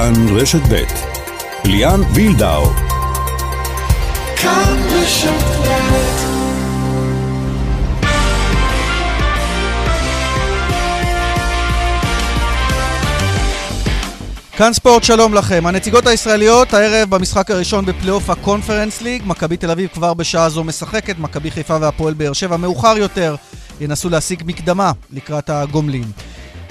כאן רשת ב' ליאן וילדאו כאן רשת ב' כאן ספורט, שלום לכם. הנציגות הישראליות הערב במשחק הראשון בפלייאוף הקונפרנס ליג. מכבי תל אביב כבר בשעה זו משחקת, מכבי חיפה והפועל באר שבע מאוחר יותר ינסו להשיג מקדמה לקראת הגומלין.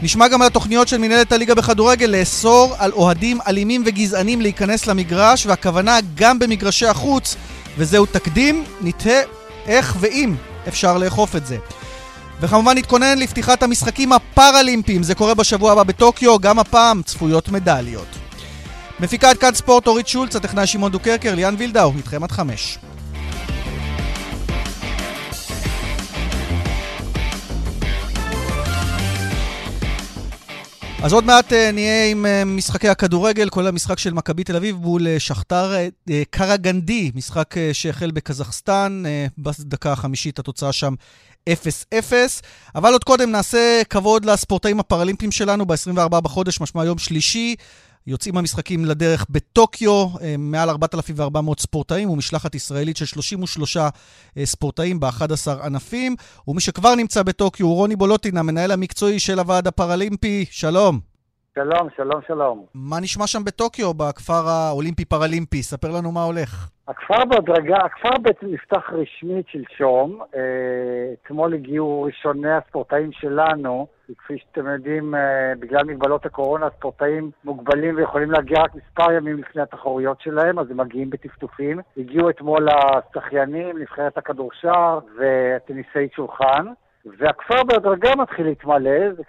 נשמע גם על התוכניות של מנהלת הליגה בכדורגל לאסור על אוהדים אלימים וגזענים להיכנס למגרש, והכוונה גם במגרשי החוץ, וזהו תקדים, נתהה איך ואם אפשר לאכוף את זה. וכמובן נתכונן לפתיחת המשחקים הפראלימפיים, זה קורה בשבוע הבא בטוקיו, גם הפעם צפויות מדליות. מפיקת כאן ספורט אורית שולץ, הטכנאי שמעון דוקרקר, ליאן וילדאו, איתכם עד חמש. אז עוד מעט uh, נהיה עם uh, משחקי הכדורגל, כולל המשחק של מכבי תל אביב מול uh, שכתר קרגנדי, משחק שהחל בקזחסטן, בדקה החמישית התוצאה שם 0-0. אבל עוד קודם נעשה כבוד לספורטאים הפראלימפיים שלנו ב-24 בחודש, משמע יום שלישי. יוצאים המשחקים לדרך בטוקיו, אה, מעל 4,400 ספורטאים ומשלחת ישראלית של 33 אה, ספורטאים ב-11 ענפים. ומי שכבר נמצא בטוקיו הוא רוני בולוטין, המנהל המקצועי של הוועד הפראלימפי. שלום. שלום, שלום, שלום. מה נשמע שם בטוקיו, בכפר האולימפי-פראלימפי? ספר לנו מה הולך. הכפר בהדרגה, הכפר בעצם נפתח רשמית שלשום. אה, אתמול הגיעו ראשוני הספורטאים שלנו. כפי שאתם יודעים, אה, בגלל מגבלות הקורונה, הספורטאים מוגבלים ויכולים להגיע רק מספר ימים לפני התחרויות שלהם, אז הם מגיעים בטפטופים. הגיעו אתמול השחיינים, נבחרת הכדורשר והטניסאית שולחן. והכפר בהדרגה מתחיל להתמלא, זה,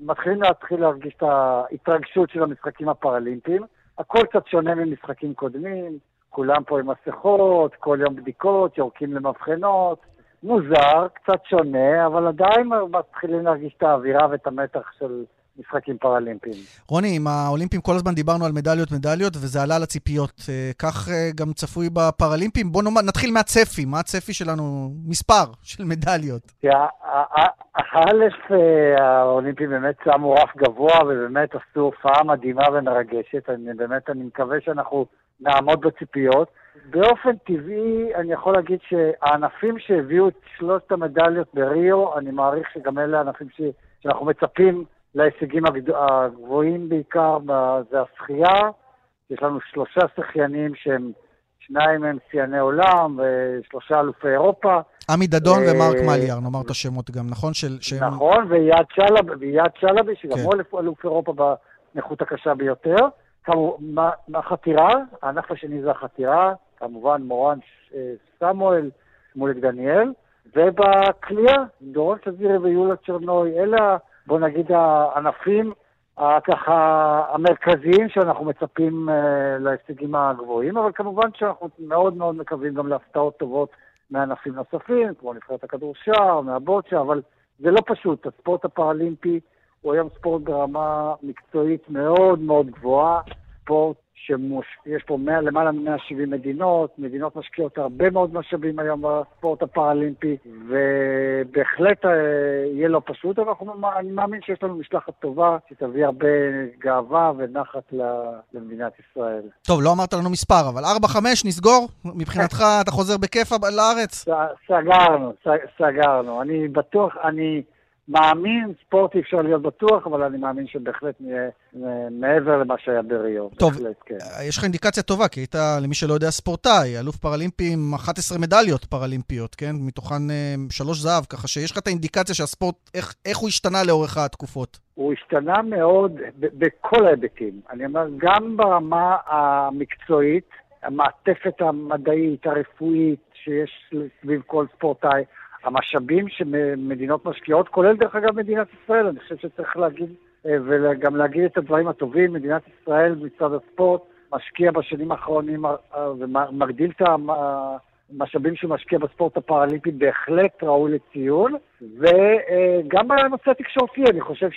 מתחילים להתחיל להרגיש את ההתרגשות של המשחקים הפראלימפיים. הכל קצת שונה ממשחקים קודמים, כולם פה עם מסכות, כל יום בדיקות, יורקים למבחנות. מוזר, קצת שונה, אבל עדיין מתחילים להרגיש את האווירה ואת המתח של משחקים פראלימפיים. רוני, עם האולימפיים כל הזמן דיברנו על מדליות מדליות, וזה עלה לציפיות. אה, כך אה, גם צפוי בפראלימפיים. בואו נתחיל מהצפי. מה הצפי שלנו? מספר של מדליות. א', אה, האולימפיים באמת שמו רף גבוה, ובאמת עשו הופעה מדהימה ומרגשת. אני באמת, אני מקווה שאנחנו נעמוד בציפיות. באופן טבעי, אני יכול להגיד שהענפים שהביאו את שלושת המדליות בריו, אני מעריך שגם אלה הענפים ש... שאנחנו מצפים להישגים הגבוהים בעיקר, זה השחייה. יש לנו שלושה שחיינים שהם, שניים הם שיאני עולם ושלושה אלופי אירופה. עמי דדון אה, ומרק מליאר, נאמר את השמות גם, נכון? של, שהם... נכון, ויעד שלבי, שגם כן. הוא אלוף אירופה בנכות הקשה ביותר. כמובן, החתירה, הענף השני זה החתירה, כמובן מורן אה, סמואל, שמוליק דניאל, ובקליעה, דורון שזירי ויולה צ'רנוי, אלה, בוא נגיד, הענפים ככה המרכזיים שאנחנו מצפים uh, להישגים הגבוהים, אבל כמובן שאנחנו מאוד מאוד מקווים גם להפתעות טובות מענפים נוספים, כמו נבחרת הכדורשר, מהבוטשה, אבל זה לא פשוט. הספורט הפראלימפי הוא היום ספורט ברמה מקצועית מאוד מאוד גבוהה, ספורט שיש פה 100, למעלה מ-170 מדינות, מדינות משקיעות הרבה מאוד משאבים היום בספורט הפראלימפי, ובהחלט אה, יהיה לא פשוט, אבל אני מאמין שיש לנו משלחת טובה, שתביא הרבה גאווה ונחת למדינת ישראל. טוב, לא אמרת לנו מספר, אבל 4-5 נסגור? מבחינתך אתה חוזר בכיף לארץ? סגרנו, סגרנו. אני בטוח, אני... מאמין, ספורט אי אפשר להיות בטוח, אבל אני מאמין שבהחלט נהיה אה, מעבר למה שהיה בריו. טוב, בהחלט, כן. יש לך אינדיקציה טובה, כי היית, למי שלא יודע, ספורטאי, אלוף פראלימפי עם 11 מדליות פראלימפיות, כן? מתוכן אה, שלוש זהב, ככה שיש לך את האינדיקציה שהספורט, איך, איך הוא השתנה לאורך התקופות. הוא השתנה מאוד בכל ההיבטים. אני אומר, גם ברמה המקצועית, המעטפת המדעית, הרפואית, שיש סביב כל ספורטאי, המשאבים שמדינות משקיעות, כולל דרך אגב מדינת ישראל, אני חושב שצריך להגיד, אה, וגם להגיד את הדברים הטובים, מדינת ישראל מצד הספורט משקיע בשנים האחרונים אה, ומגדיל את המשאבים שהוא משקיע בספורט הפראלימפי, בהחלט ראוי לציון, וגם בנושא התקשורתי, אני חושב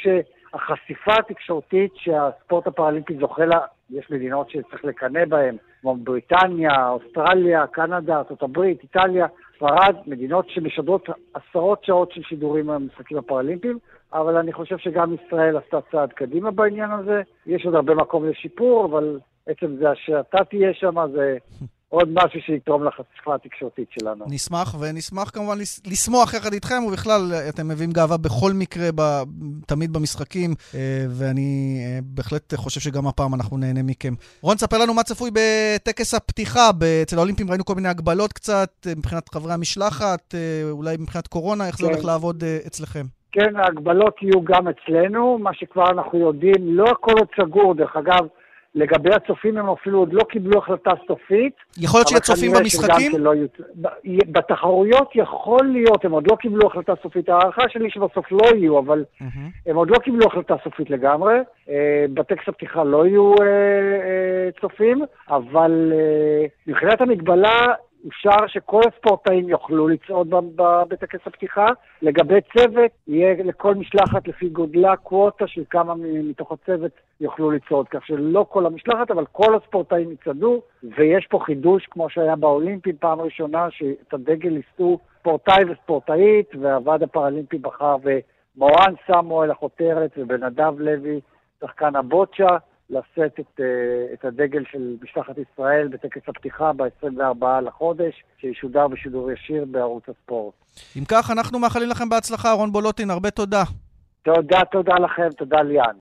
שהחשיפה התקשורתית שהספורט הפראלימפי זוכה לה, יש מדינות שצריך לקנא בהן, כמו בריטניה, אוסטרליה, קנדה, ארה"ב, איטליה, ספרד, מדינות שמשדרות עשרות שעות של שידורים במשחקים הפראלימפיים, אבל אני חושב שגם ישראל עשתה צעד קדימה בעניין הזה. יש עוד הרבה מקום לשיפור, אבל עצם זה שאתה תהיה שם זה עוד משהו שיתרום לחשיפה התקשורתית שלנו. נשמח, ונשמח כמובן לשמוח יחד איתכם, ובכלל, אתם מביאים גאווה בכל מקרה, ב, תמיד במשחקים, אה, ואני אה, בהחלט חושב שגם הפעם אנחנו נהנה מכם. רון, ספר לנו מה צפוי בטקס הפתיחה. אצל האולימפים ראינו כל מיני הגבלות קצת, אה, מבחינת חברי המשלחת, אולי מבחינת קורונה, איך כן. זה הולך לעבוד אצלכם? כן, ההגבלות יהיו גם אצלנו, מה שכבר אנחנו יודעים, לא הכל עוד סגור, דרך אגב. לגבי הצופים הם אפילו עוד לא קיבלו החלטה סופית. יכול להיות שיהיה צופים במשחקים? יהיו... בתחרויות יכול להיות, הם עוד לא קיבלו החלטה סופית. ההערכה שלי שבסוף לא יהיו, אבל mm-hmm. הם עוד לא קיבלו החלטה סופית לגמרי. אה, בטקסט הפתיחה לא יהיו אה, אה, צופים, אבל מבחינת המגבלה, אפשר שכל הספורטאים יוכלו לצעוד בטקס הפתיחה. לגבי צוות, יהיה לכל משלחת לפי גודלה קווטה של כמה מתוך הצוות יוכלו לצעוד. כך שלא כל המשלחת, אבל כל הספורטאים יצעדו, ויש פה חידוש, כמו שהיה באולימפים פעם ראשונה, שאת הדגל יישאו ספורטאי וספורטאית, והוועד הפראלימפי בחר במורן סמואל החותרת ובנדב לוי, שחקן הבוצ'ה. לשאת את, אה, את הדגל של משלחת ישראל בטקס הפתיחה ב-24 לחודש, שישודר בשידור ישיר בערוץ הספורט. אם כך, אנחנו מאחלים לכם בהצלחה. רון בולוטין, הרבה תודה. תודה, תודה לכם, תודה ליאן.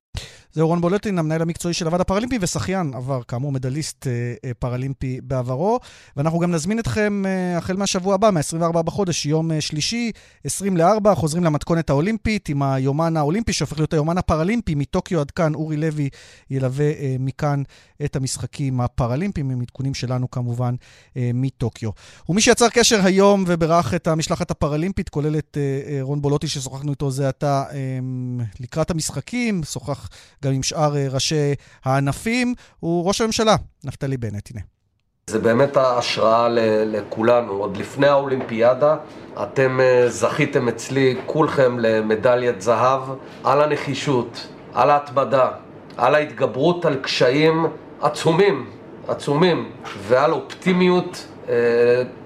זהו רון בולטין, המנהל המקצועי של הוועד הפראלימפי ושחיין עבר, כאמור, מדליסט אה, אה, פראלימפי בעברו. ואנחנו גם נזמין אתכם אה, החל מהשבוע הבא, מ-24 בחודש, יום אה, שלישי, 20 ל-4, חוזרים למתכונת האולימפית עם היומן האולימפי, שהופך להיות היומן הפראלימפי. מטוקיו עד כאן, אורי לוי ילווה אה, מכאן את המשחקים הפראלימפיים, עם עדכונים שלנו כמובן אה, מטוקיו. ומי שיצר קשר היום וברך את המשלחת הפראלימפית, כולל את אה, אה, רון בולוטי, ששוחחנו איתו זה עתה אה, לקראת המשחקים, שוחח גם עם שאר אה, ראשי הענפים, הוא ראש הממשלה, נפתלי בנט. הנה. זה באמת ההשראה לכולנו. עוד לפני האולימפיאדה, אתם אה, זכיתם אצלי, כולכם, למדליית זהב על הנחישות, על ההתמדה, על ההתגברות על קשיים עצומים, עצומים, ועל אופטימיות אה,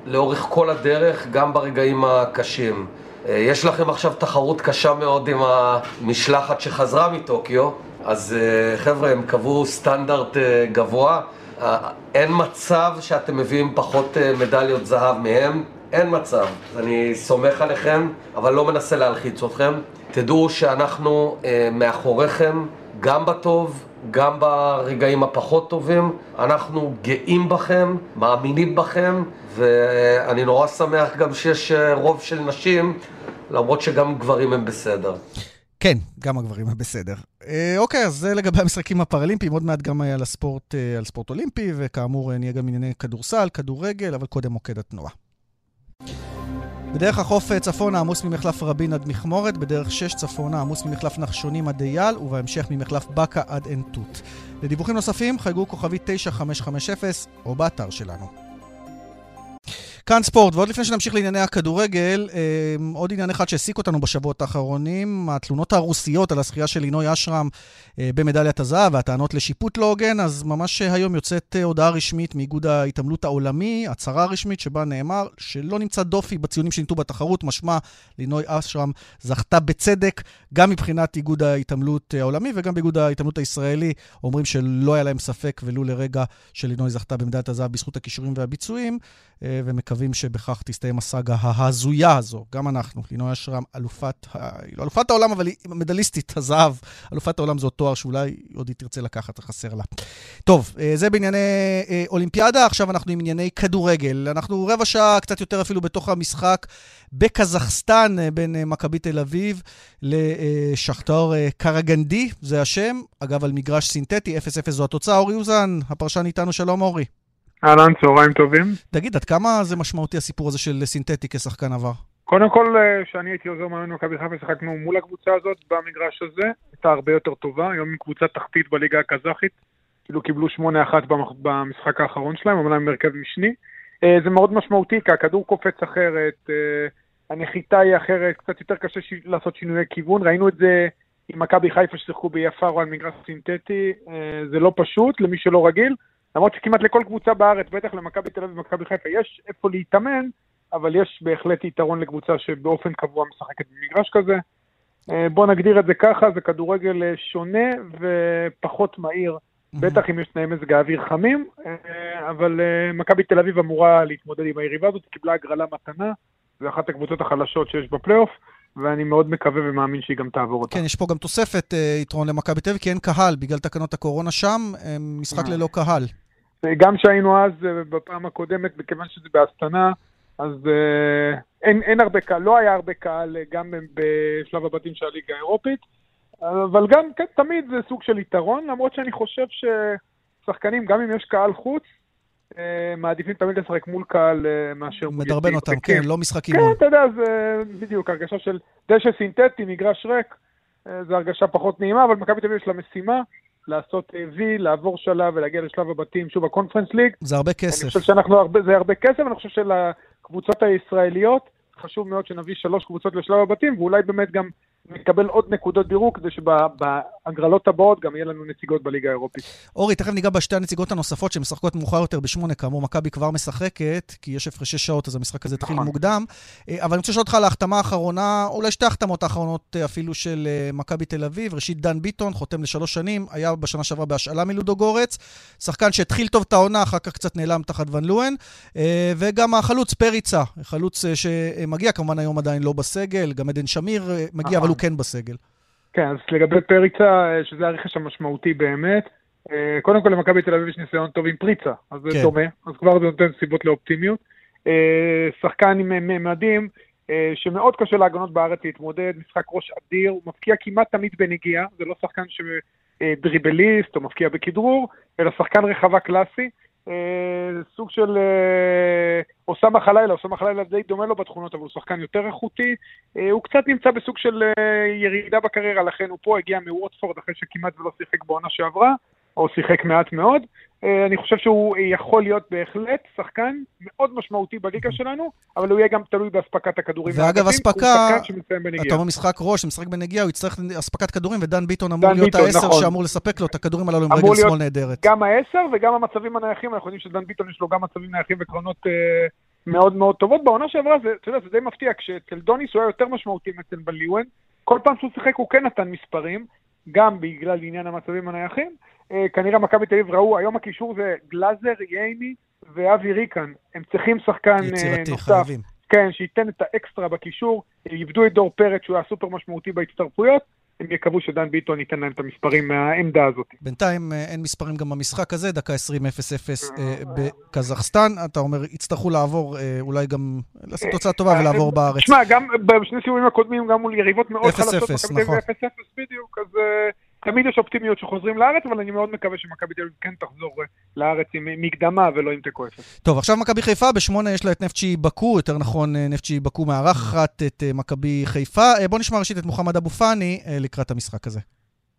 לאורך כל הדרך, גם ברגעים הקשים. אה, יש לכם עכשיו תחרות קשה מאוד עם המשלחת שחזרה מטוקיו, אז אה, חבר'ה, הם קבעו סטנדרט אה, גבוה. אה, אין מצב שאתם מביאים פחות מדליות זהב מהם, אין מצב. אני סומך עליכם, אבל לא מנסה להלחיץ אתכם. תדעו שאנחנו מאחוריכם, גם בטוב, גם ברגעים הפחות טובים. אנחנו גאים בכם, מאמינים בכם, ואני נורא שמח גם שיש רוב של נשים, למרות שגם גברים הם בסדר. כן, גם הגברים בסדר. אה, אוקיי, אז זה לגבי המשחקים הפראלימפיים, עוד מעט גם על הספורט, אה, על ספורט אולימפי, וכאמור נהיה גם ענייני כדורסל, כדורגל, אבל קודם מוקד התנועה. בדרך החוף אה, צפונה עמוס ממחלף רבין עד מכמורת, בדרך 6 צפונה עמוס ממחלף נחשונים עד אייל, ובהמשך ממחלף בקה עד עין תות. לדיווחים נוספים חייגו כוכבי 9550 או באתר שלנו. כאן ספורט, ועוד לפני שנמשיך לענייני הכדורגל, אה, עוד עניין אחד שהעסיק אותנו בשבועות האחרונים, התלונות הרוסיות על הזכייה של לינוי אשרם אה, במדליית הזהב והטענות לשיפוט לא הוגן, אז ממש היום יוצאת אה, הודעה רשמית מאיגוד ההתעמלות העולמי, הצהרה רשמית שבה נאמר שלא נמצא דופי בציונים שניתנו בתחרות, משמע לינוי אשרם זכתה בצדק, גם מבחינת איגוד ההתעמלות העולמי וגם באיגוד ההתעמלות הישראלי, אומרים שלא היה להם ספק ולו לרגע שלינוי זכתה במדליית הזהב בזכות הכישורים והביצועים, ומקווים שבכך תסתיים הסאגה ההזויה הזו. גם אנחנו, לינוי אשרם, אלופת, היא לא אלופת העולם, אבל היא מדליסטית הזהב. אלופת העולם אותו תואר שאולי עוד היא תרצה לקחת, חסר לה. טוב, אה, זה בענייני אה, אולימפיאדה, עכשיו אנחנו עם ענייני כדורגל. אנחנו רבע שעה, קצת יותר אפילו, בתוך המשחק בקזחסטן אה, בין מכבי תל אביב לשכתר קרגנדי, זה השם. אגב, על מגרש סינתטי, 0-0 זו התוצאה. אורי אוזן, הפרשן איתנו, שלום אורי. אהלן, צהריים טובים. תגיד, עד כמה זה משמעותי הסיפור הזה של סינתטי כשחקן עבר? קודם כל, כשאני הייתי עוזר מאמן מכבי חיפה, שיחקנו מול הקבוצה הזאת במגרש הזה, הייתה הרבה יותר טובה, היום היא קבוצה תחתית בליגה הקזחית, כאילו קיבלו 8-1 במשחק האחרון שלהם, אמנם מרכב משני. אה, זה מאוד משמעותי, כי הכדור קופץ אחרת, אה, הנחיתה היא אחרת, קצת יותר קשה לעשות שינויי כיוון, ראינו את זה עם מכבי חיפה ששיחקו ביפארו על מגרש סינתטי, אה, זה לא פשוט למי שלא רגיל, למרות שכמעט לכל קבוצה בארץ, בטח למכבי תל אביב ומכבי חיפה, יש איפה להתאמן, אבל יש בהחלט יתרון לקבוצה שבאופן קבוע משחקת במגרש כזה. בוא נגדיר את זה ככה, זה כדורגל שונה ופחות מהיר, בטח אם יש תנאי מזג האוויר חמים, אבל מכבי תל אביב אמורה להתמודד עם היריבה הזאת, קיבלה הגרלה מתנה, זה אחת הקבוצות החלשות שיש בפלייאוף. ואני מאוד מקווה ומאמין שהיא גם תעבור אותה. כן, יש פה גם תוספת uh, יתרון למכבי תל אביב, כי אין קהל, בגלל תקנות הקורונה שם, משחק אה. ללא קהל. גם שהיינו אז, uh, בפעם הקודמת, מכיוון שזה בהסתנה, אז uh, אין, אין הרבה קהל, לא היה הרבה קהל גם בשלב הבתים של הליגה האירופית, אבל גם, כן, תמיד זה סוג של יתרון, למרות שאני חושב ששחקנים, גם אם יש קהל חוץ, אה, מעדיפים תמיד לשחק מול קהל אה, מאשר מול מדרבן אותם, כן, לא משחקים. כן, אתה יודע, זה בדיוק הרגשה של דשא סינתטי, מגרש ריק, אה, זו הרגשה פחות נעימה, אבל מכבי תל אביב יש לה משימה. לעשות וי, לעבור שלב ולהגיע לשלב הבתים, שוב, הקונפרנס ליג. זה הרבה כסף. אני חושב שאנחנו הרבה, זה הרבה כסף, אני חושב שלקבוצות הישראליות חשוב מאוד שנביא שלוש קבוצות לשלב הבתים, ואולי באמת גם נקבל עוד נקודות דירוג, כדי שבהגרלות הבאות גם יהיה לנו נציגות בליגה האירופית. אורי, תכף ניגע בשתי הנציגות הנוספות שמשחקות מאוחר יותר בשמונה, כאמור, מכבי כבר משחקת, כי יש הפרשי שעות, אז המשחק הזה התחיל נכון. מוקדם. אה, אבל אני רוצה לשאול אותך על ההחתמה האחרונה, אולי שתי ההחתמות האחרונות אה, אפילו של אה, מכבי תל אביב. ראשית, דן ביטון, חותם לשלוש שנים, היה בשנה שעברה בהשאלה מלודו גורץ. שחקן שהתחיל טוב את העונה, אחר כך קצת נעלם תחת ון לואן. וגם החלוץ פריצה, חלוץ שמגיע, כמובן היום עדיין לא בסגל, גם עדן שמיר מגיע, אבל הוא כן בסגל. כן, אז לגבי פריצה, אה, שזה הרכש המשמעותי באמת, אה, קודם כל למכבי תל אביב יש ניסיון טוב עם פריצה, אז זה כן. דומה, אז כבר זה נותן סיבות לאופטימיות. אה, שחקן עם ממדים, שמאוד קשה להגנות בארץ להתמודד, משחק ראש אדיר, הוא מפקיע כמעט תמיד בנגיעה, זה לא שחקן שדריבליסט או מפקיע בכדרור, אלא שחקן רחבה קלאסי. אה, סוג של אה, אוסאמה חלילה, אוסאמה חלילה די דומה לו בתכונות, אבל הוא שחקן יותר איכותי. אה, הוא קצת נמצא בסוג של ירידה בקריירה, לכן הוא פה הגיע מווטפורד אחרי שכמעט ולא שיחק בעונה שעברה, או שיחק מעט מאוד. אה, אני חושב שהוא יכול להיות בהחלט שחקן מאוד משמעותי בליגה שלנו, אבל הוא יהיה גם תלוי באספקת הכדורים. ואגב, אספקה, אתה אומר משחק ראש, משחק בנגיעה, הוא יצטרך אספקת כדורים, ודן ביטון אמור להיות העשר נכון. שאמור לספק לו את הכדורים הללו עם רגל שמאל נהדרת. גם העשר וגם המצבים הנייחים, אנחנו יודעים שדן ביטון יש לו גם מצבים נייחים וקרנות אה, מאוד מאוד טובות. בעונה שעברה, אתה יודע, זה די מפתיע, כשאצל דוניס הוא היה יותר משמעותי מאצל ואן ליואן, כל פעם שהוא שיחק הוא כן נתן מספרים, גם בגלל עניין המצבים הנייחים. אה, כנראה מכבי תל אביב ראו, היום הקישור זה גלאזר, ייני ואבי ריקן. הם צריכים שחקן אה, יצירתי, נוסף. חייבים. כן, שייתן את האקסטרה בקישור, איבדו את דור פרץ שהוא היה סופר משמעותי בהצטרפויות, הם יקוו שדן ביטון ייתן להם את המספרים מהעמדה הזאת. בינתיים אה, אין מספרים גם במשחק הזה, דקה 20-0-0 בקזחסטן. אתה אומר, יצטרכו לעבור, אולי גם לעשות תוצאה טובה ולעבור בארץ. תשמע, גם בשני סיבובים הקודמים, גם מול יריבות מאוד חלשות, 0-0, נכון. 0-0 בדיוק, אז... תמיד יש אופטימיות שחוזרים לארץ, אבל אני מאוד מקווה שמכבי תל אביב כן תחזור אה, לארץ עם מקדמה ולא עם תיקו אפס. טוב, עכשיו מכבי חיפה, בשמונה יש לה את נפצ'י בקו, יותר נכון אה, נפצ'י בקו מארחת את אה, מכבי חיפה. בואו נשמע ראשית את מוחמד אבו פאני לקראת המשחק הזה.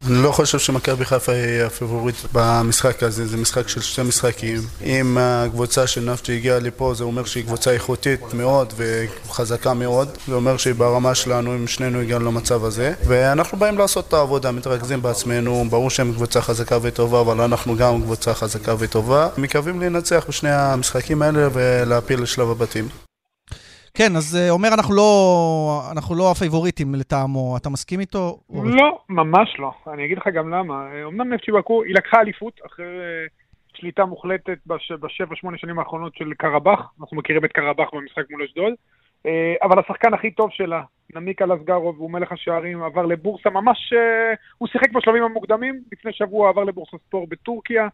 אני לא חושב שמכבי חיפה היא הפיבוריט במשחק הזה, זה משחק של שתי משחקים. אם הקבוצה של נפצ'י הגיעה לפה, זה אומר שהיא קבוצה איכותית מאוד וחזקה מאוד. זה אומר שהיא ברמה שלנו, אם שנינו הגענו למצב הזה. ואנחנו באים לעשות את העבודה, מתרכזים בעצמנו, ברור שהם קבוצה חזקה וטובה, אבל אנחנו גם קבוצה חזקה וטובה. מקווים לנצח בשני המשחקים האלה ולהפיל לשלב הבתים. כן, אז אה, אומר, אנחנו לא, אנחנו לא הפייבוריטים לטעמו. אתה מסכים איתו? לא, ממש לא. אני אגיד לך גם למה. אמנם נפצ'י בקו, היא לקחה אליפות אחרי אה, שליטה מוחלטת בש, בשבע, שמונה שנים האחרונות של קרבאח. אנחנו מכירים את קרבאח במשחק מול אשדוד. אה, אבל השחקן הכי טוב שלה, נמיקה לסגרוב, הוא מלך השערים, עבר לבורסה ממש... הוא שיחק בשלבים המוקדמים, לפני שבוע עבר לבורסה ספורט בטורקיה.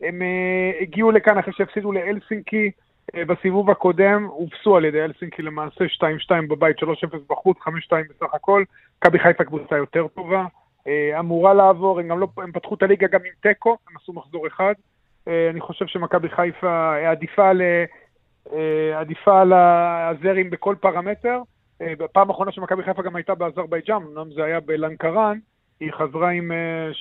הם הגיעו לכאן אחרי שהפסידו לאלסינקי. אה, בסיבוב הקודם הופסו על ידי אלסינקי למעשה 2-2 בבית, 3-0 בחוץ, 5-2 בסך הכל. מכבי חיפה קבוצה יותר טובה, אה, אמורה לעבור, הם לא, הם פתחו את הליגה גם עם תיקו, הם עשו מחזור אחד. אה, אני חושב שמכבי חיפה עדיפה, ל, עדיפה על הזרים בכל פרמטר. בפעם האחרונה שמכבי חיפה גם הייתה באזרבייג'אן, אמנם זה היה בלנקרן, היא חזרה עם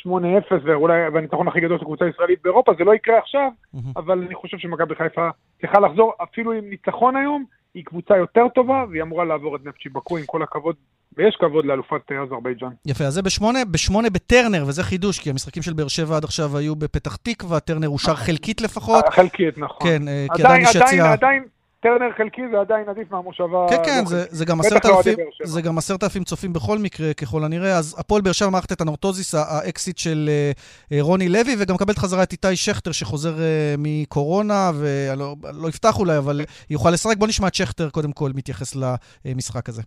8-0, ואולי בניצחון הכי גדול של קבוצה ישראלית באירופה, זה לא יקרה עכשיו, mm-hmm. אבל אני חושב שמכבי חיפה צריכה לחזור אפילו עם ניצחון היום, היא קבוצה יותר טובה, והיא אמורה לעבור את נפצ'י בקו עם כל הכבוד, ויש כבוד לאלופת אזרבייג'אן. יפה, אז זה בשמונה, בשמונה בטרנר, וזה חידוש, כי המשחקים של באר שבע עד עכשיו היו בפתח תקווה, טרנר אושר חלקית לפחות. חלקית, נכון. כן, עדיין, כי עדיין יש יציאה... טרנר חלקי זה עדיין עדיף מהמושבה... כן, כן, זה, זה גם עשרת אלפים, זה גם עשרת אלפים צופים בכל מקרה, ככל הנראה. אז הפועל באר שבע מארחת את אנורתוסיס, האקסית של uh, רוני לוי, וגם מקבלת חזרה את איתי שכטר, שחוזר uh, מקורונה, ולא לא יפתח אולי, אבל יוכל לשחק. בוא נשמע את שכטר קודם כל מתייחס למשחק הזה.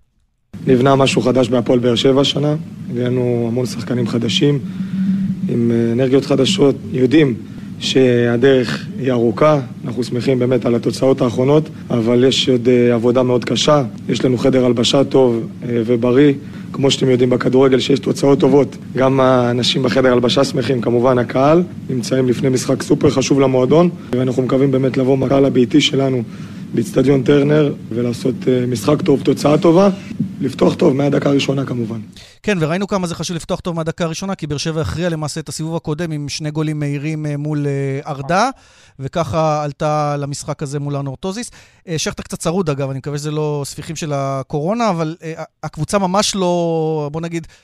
נבנה משהו חדש בהפועל באר שבע השנה, הבאנו המון שחקנים חדשים, עם אנרגיות חדשות, יודעים שהדרך היא ארוכה, אנחנו שמחים באמת על התוצאות האחרונות, אבל יש עוד אה, עבודה מאוד קשה, יש לנו חדר הלבשה טוב אה, ובריא, כמו שאתם יודעים בכדורגל שיש תוצאות טובות, גם האנשים בחדר הלבשה שמחים, כמובן הקהל, נמצאים לפני משחק סופר חשוב למועדון, ואנחנו מקווים באמת לבוא מהקהל הביתי שלנו באיצטדיון טרנר ולעשות אה, משחק טוב, תוצאה טובה, לפתוח טוב מהדקה הראשונה כמובן. כן, וראינו כמה זה חשוב לפתוח טוב מהדקה הראשונה, כי באר שבע הכריע למעשה את הסיבוב הקודם עם שני גולים מהירים אה, מול אה, ארדה, וככה עלתה למשחק הזה מול ארנורטוזיס. שכטר קצת צרוד אגב, אני מקווה שזה לא ספיחים של הקורונה, אבל הקבוצה ממש לא, בוא נגיד, אה,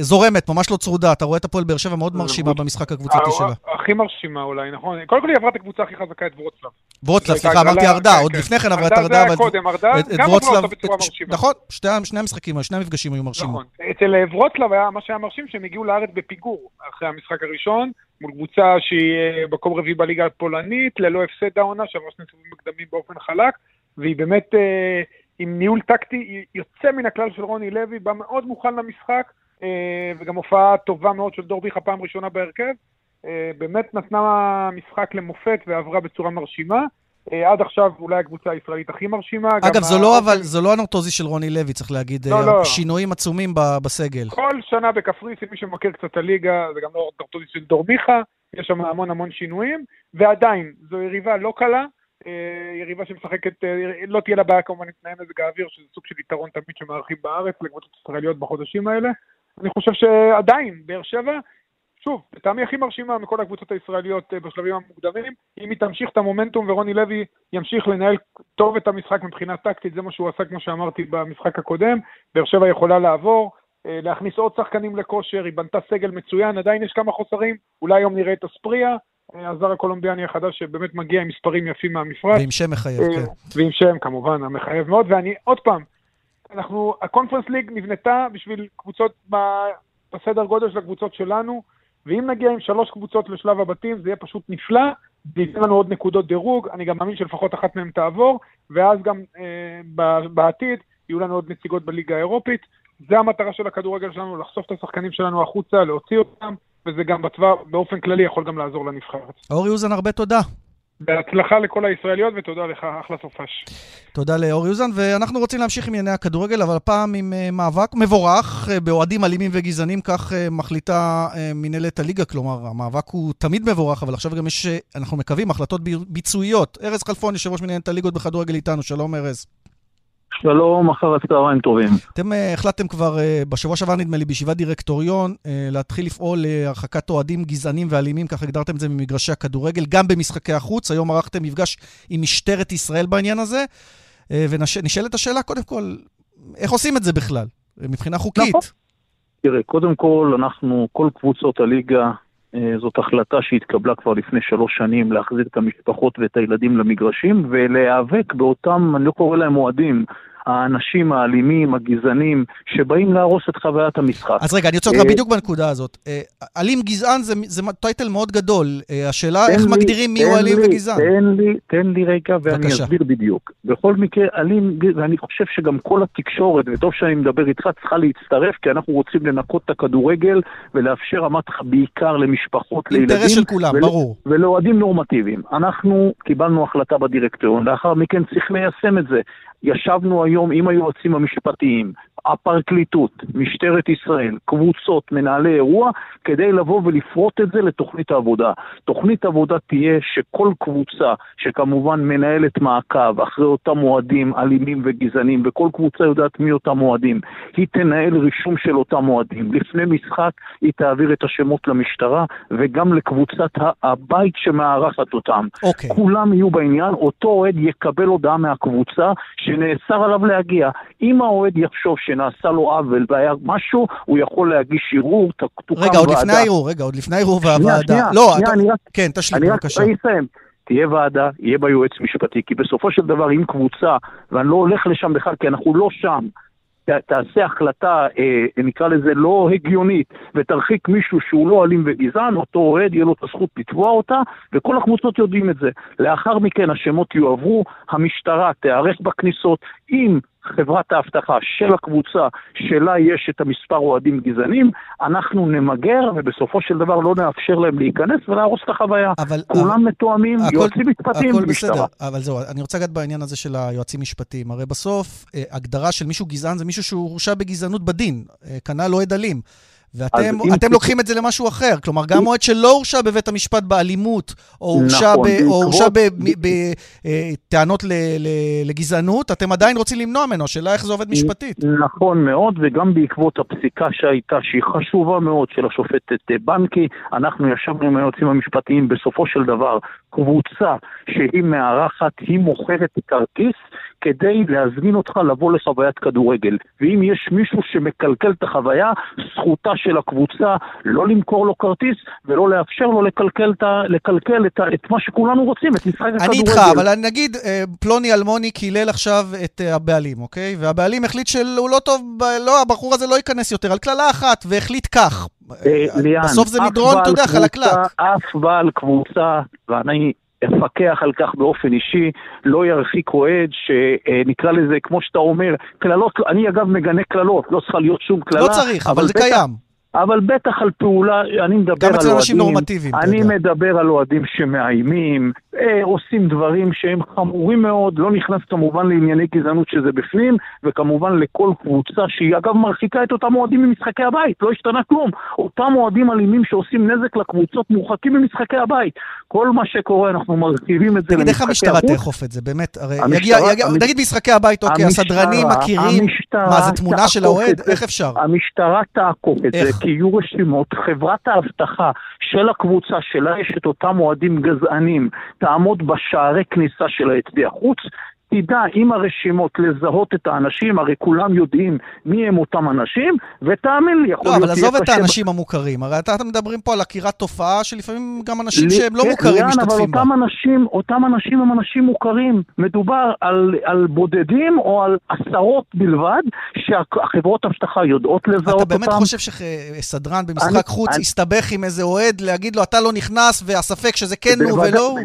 זורמת, ממש לא צרודה. אתה רואה את הפועל באר שבע מאוד מרשימה במשחק הקבוצתי שלה. הכי מרשימה אולי, נכון. קודם כל היא עברה את הקבוצה הכי חזקה, את ורוצלב. ורוצלב, סליחה, אמרתי ארדה, כן, עוד כן. לפני כן עברה את ארדה. ארדה זה היה קודם, ארדה גם עברה אותה בצורה מרשימה. נכון, שני המשחקים, שני המפגשים היו מרשימים. נכון. אצל ורוצלב היה מה שהיה מרשים, שהם הגיעו לארץ בפיגור אחרי המשחק הראשון, מול קבוצה שהיא אה, מקום רביעי בליגה הפולנית, ללא הפסד העונה, שעברה שני סיבובים מקדמים באופן חלק, והיא באמת אה, עם ניהול טקטי יוצא מן הכלל של רוני לוי, בא מאוד מוכן למשחק. אה, וגם הופעה טובה מאוד של דור ביחה פעם ראשונה בהרכב. אה, באמת נתנה משחק למופת ועברה בצורה מרשימה. אה, עד עכשיו אולי הקבוצה הישראלית הכי מרשימה. אגב, זו לא, אבל, זו לא הנורטוזי של רוני לוי, צריך להגיד. לא, לא. שינויים עצומים בסגל. כל שנה בקפריסין, מי שמכיר קצת את הליגה, זה גם לא הנורטוזי של דור מיכה, יש שם המון המון שינויים, ועדיין, זו יריבה לא קלה, יריבה שמשחקת, לא תהיה לה בעיה כמובן עם תנאי מזג האוויר, שזה סוג של יתרון תמיד שמארחים בארץ לקבוצות ישראליות בחודשים האלה. אני חושב שעדיין, באר שבע, שוב, לטעמי הכי מרשימה מכל הקבוצות הישראליות אה, בשלבים המוקדמים, אם היא תמשיך את המומנטום ורוני לוי ימשיך לנהל טוב את המשחק מבחינה טקטית, זה מה שהוא עשה, כמו שאמרתי, במשחק הקודם, באר שבע יכולה לעבור, אה, להכניס עוד שחקנים לכושר, היא בנתה סגל מצוין, עדיין יש כמה חוסרים, אולי היום נראה את אספריה, אה, הזר הקולומביאני החדש שבאמת מגיע עם מספרים יפים מהמפרץ. ועם שם מחייב, כן. ועם שם, כמובן, המחייב מאוד, ואני עוד פעם, אנחנו, הקונפרנס ליג נבנתה בשביל קבוצות בסדר גודל של הקבוצות שלנו, ואם נגיע עם שלוש קבוצות לשלב הבתים, זה יהיה פשוט נפלא, זה ייתן לנו עוד נקודות דירוג, אני גם מאמין שלפחות אחת מהן תעבור, ואז גם אה, בעתיד יהיו לנו עוד נציגות בליגה האירופית. זה המטרה של הכדורגל שלנו, לחשוף את השחקנים שלנו החוצה, להוציא אותם, וזה גם בטווח, באופן כללי יכול גם לעזור לנבחרת. אורי אוזן, הרבה תודה. בהצלחה לכל הישראליות, ותודה לך, אחלה סופש. תודה לאורי אוזן, ואנחנו רוצים להמשיך עם ענייני הכדורגל, אבל הפעם עם uh, מאבק מבורך uh, באוהדים אלימים וגזענים, כך uh, מחליטה מנהלת הליגה, כלומר, המאבק הוא תמיד מבורך, אבל עכשיו גם יש, אנחנו מקווים, החלטות ביצועיות. ארז חלפון, יושב ראש מנהלת הליגות בכדורגל איתנו, שלום ארז. שלום, אחר הצהריים טובים. אתם uh, החלטתם כבר uh, בשבוע שעבר, נדמה לי, בישיבת דירקטוריון, uh, להתחיל לפעול להרחקת אוהדים גזענים ואלימים, כך הגדרתם את זה ממגרשי הכדורגל, גם במשחקי החוץ. היום ערכתם מפגש עם משטרת ישראל בעניין הזה, ונשאלת השאלה, קודם כל, איך עושים את זה בכלל, מבחינה חוקית? נכון. תראה, קודם כל, אנחנו, כל קבוצות הליגה, זאת החלטה שהתקבלה כבר לפני שלוש שנים להחזיר את המשפחות ואת הילדים למגרשים ולהיאבק באותם, אני לא קורא להם אוהדים, האנשים האלימים, הגזענים, שבאים להרוס את חוויית המשחק. אז רגע, אני רוצה אותך אה, בדיוק בנקודה הזאת. אה, אלים גזען זה, זה טייטל מאוד גדול. אה, השאלה איך לי, מגדירים מיהו אלים וגזען. תן לי, תן לי רגע ואני בקשה. אסביר בדיוק. בכל מקרה, אלים, ואני חושב שגם כל התקשורת, וטוב שאני מדבר איתך, צריכה להצטרף, כי אנחנו רוצים לנקות את הכדורגל ולאפשר רמת בעיקר למשפחות, לילדים. אינטרס של כולם, ול, ברור. ולאוהדים נורמטיביים. אנחנו קיבלנו החלטה בדירקטוריון, לאחר מכן צריך ליישם את זה. ישבנו היום עם היועצים המשפטיים, הפרקליטות, משטרת ישראל, קבוצות, מנהלי אירוע, כדי לבוא ולפרוט את זה לתוכנית העבודה. תוכנית עבודה תהיה שכל קבוצה, שכמובן מנהלת מעקב אחרי אותם אוהדים אלימים וגזענים, וכל קבוצה יודעת מי אותם אוהדים, היא תנהל רישום של אותם אוהדים. לפני משחק היא תעביר את השמות למשטרה, וגם לקבוצת הבית שמארחת אותם. Okay. אוקיי. כולם יהיו בעניין, אותו אוהד יקבל הודעה מהקבוצה שנאסר עליו להגיע. אם האוהד יחשוב שנעשה לו עוול והיה משהו, הוא יכול להגיש ערעור, תוקם ועדה. רגע, עוד לפני הערעור, רגע, עוד לפני הערעור והוועדה. שנייה, לא, שנייה, אתה... רק... כן, תשלים, בבקשה. אני רק אסיים. תהיה ועדה, יהיה בה יועץ משפטי, כי בסופו של דבר אם קבוצה, ואני לא הולך לשם בכלל כי אנחנו לא שם, תעשה החלטה, אה, נקרא לזה לא הגיונית, ותרחיק מישהו שהוא לא אלים וגזען, אותו אוהד יהיה לו את הזכות לתבוע אותה, וכל הקבוצות יודעים את זה. לאחר מכן השמות יועברו, המשטרה תיערך בכניסות, אם חברת האבטחה של הקבוצה שלה יש את המספר אוהדים גזענים, אנחנו נמגר ובסופו של דבר לא נאפשר להם להיכנס ולהרוס את החוויה. אבל, כולם אבל, מתואמים, הכל, יועצים משפטיים. הכל בסדר, אבל זהו, אני רוצה לגעת בעניין הזה של היועצים משפטיים. הרי בסוף, אה, הגדרה של מישהו גזען זה מישהו שהוא הורשע בגזענות בדין, אה, כנ"ל אוהד אלים. ואתם לוקחים את זה למשהו אחר. כלומר, גם מועד שלא הורשע בבית המשפט באלימות, או הורשע נכון, בטענות אה, לגזענות, אתם עדיין רוצים למנוע ממנו, השאלה איך זה עובד משפטית. נכון מאוד, וגם בעקבות הפסיקה שהייתה, שהיא חשובה מאוד, של השופטת אה, בנקי, אנחנו ישבנו עם היועצים המשפטיים, בסופו של דבר, קבוצה שהיא מארחת, היא מוכרת כרטיס כדי להזמין אותך לבוא לחוויית כדורגל. ואם יש מישהו שמקלקל את החוויה, זכותה של הקבוצה לא למכור לו כרטיס ולא לאפשר לו לקלקל, את, לקלקל את, את מה שכולנו רוצים, את משחק הכדורגל. אני איתך, אבל נגיד אה, פלוני אלמוני קילל עכשיו את אה, הבעלים, אוקיי? והבעלים החליט שהוא לא טוב, לא, הבחור הזה לא ייכנס יותר, על קללה אחת, והחליט כך. אה, ליאן, בסוף זה מדרון, אתה יודע, חלקלק. אף בעל קבוצה, ואני אפקח על כך באופן אישי, לא ירחיק אוהד שנקרא לזה, כמו שאתה אומר, קללות, אני אגב מגנה קללות, לא צריכה להיות שום קללה. לא צריך, אבל, אבל זה בטח, קיים. אבל בטח על פעולה, אני מדבר על אוהדים... גם אצל אנשים נורמטיביים, אתה יודע. אני מדבר על אוהדים שמאיימים, אה, עושים דברים שהם חמורים מאוד, לא נכנס כמובן לענייני גזענות שזה בפנים, וכמובן לכל קבוצה שהיא אגב מרחיקה את אותם אוהדים ממשחקי הבית, לא השתנה כלום. אותם אוהדים אלימים שעושים נזק לקבוצות מורחקים ממשחקי הבית. כל מה שקורה, אנחנו מרחיבים את זה. תגיד, איך המשטרה תאכוף את זה, באמת? הרי יגיע, יגיע, נגיד משחקי הבית, אוקיי, הסדרנים מכירים, מה, זה תמונה של האוהד? איך אפשר? המשטרה תעקוף את זה, כי יהיו רשימות, חברת האבטחה של הקבוצה שלה יש את אותם אוהדים גזענים, תעמוד בשערי כניסה של היציע חוץ, תדע עם הרשימות לזהות את האנשים, הרי כולם יודעים מי הם אותם אנשים, ותאמין לי, יכול לא, להיות... לא, אבל עזוב את האנשים המוכרים, הרי אתם מדברים פה על עקירת תופעה שלפעמים גם אנשים שהם לא מוכרים משתתפים בה. אבל אותם אנשים, אותם אנשים הם אנשים מוכרים. מדובר על, על בודדים או על עשרות בלבד, שהחברות אבטחה יודעות לזהות אותם. אתה באמת חושב שסדרן במשחק אני, חוץ אני... יסתבך עם איזה אוהד, להגיד לו, אתה לא נכנס, והספק שזה כן הוא ולא הוא?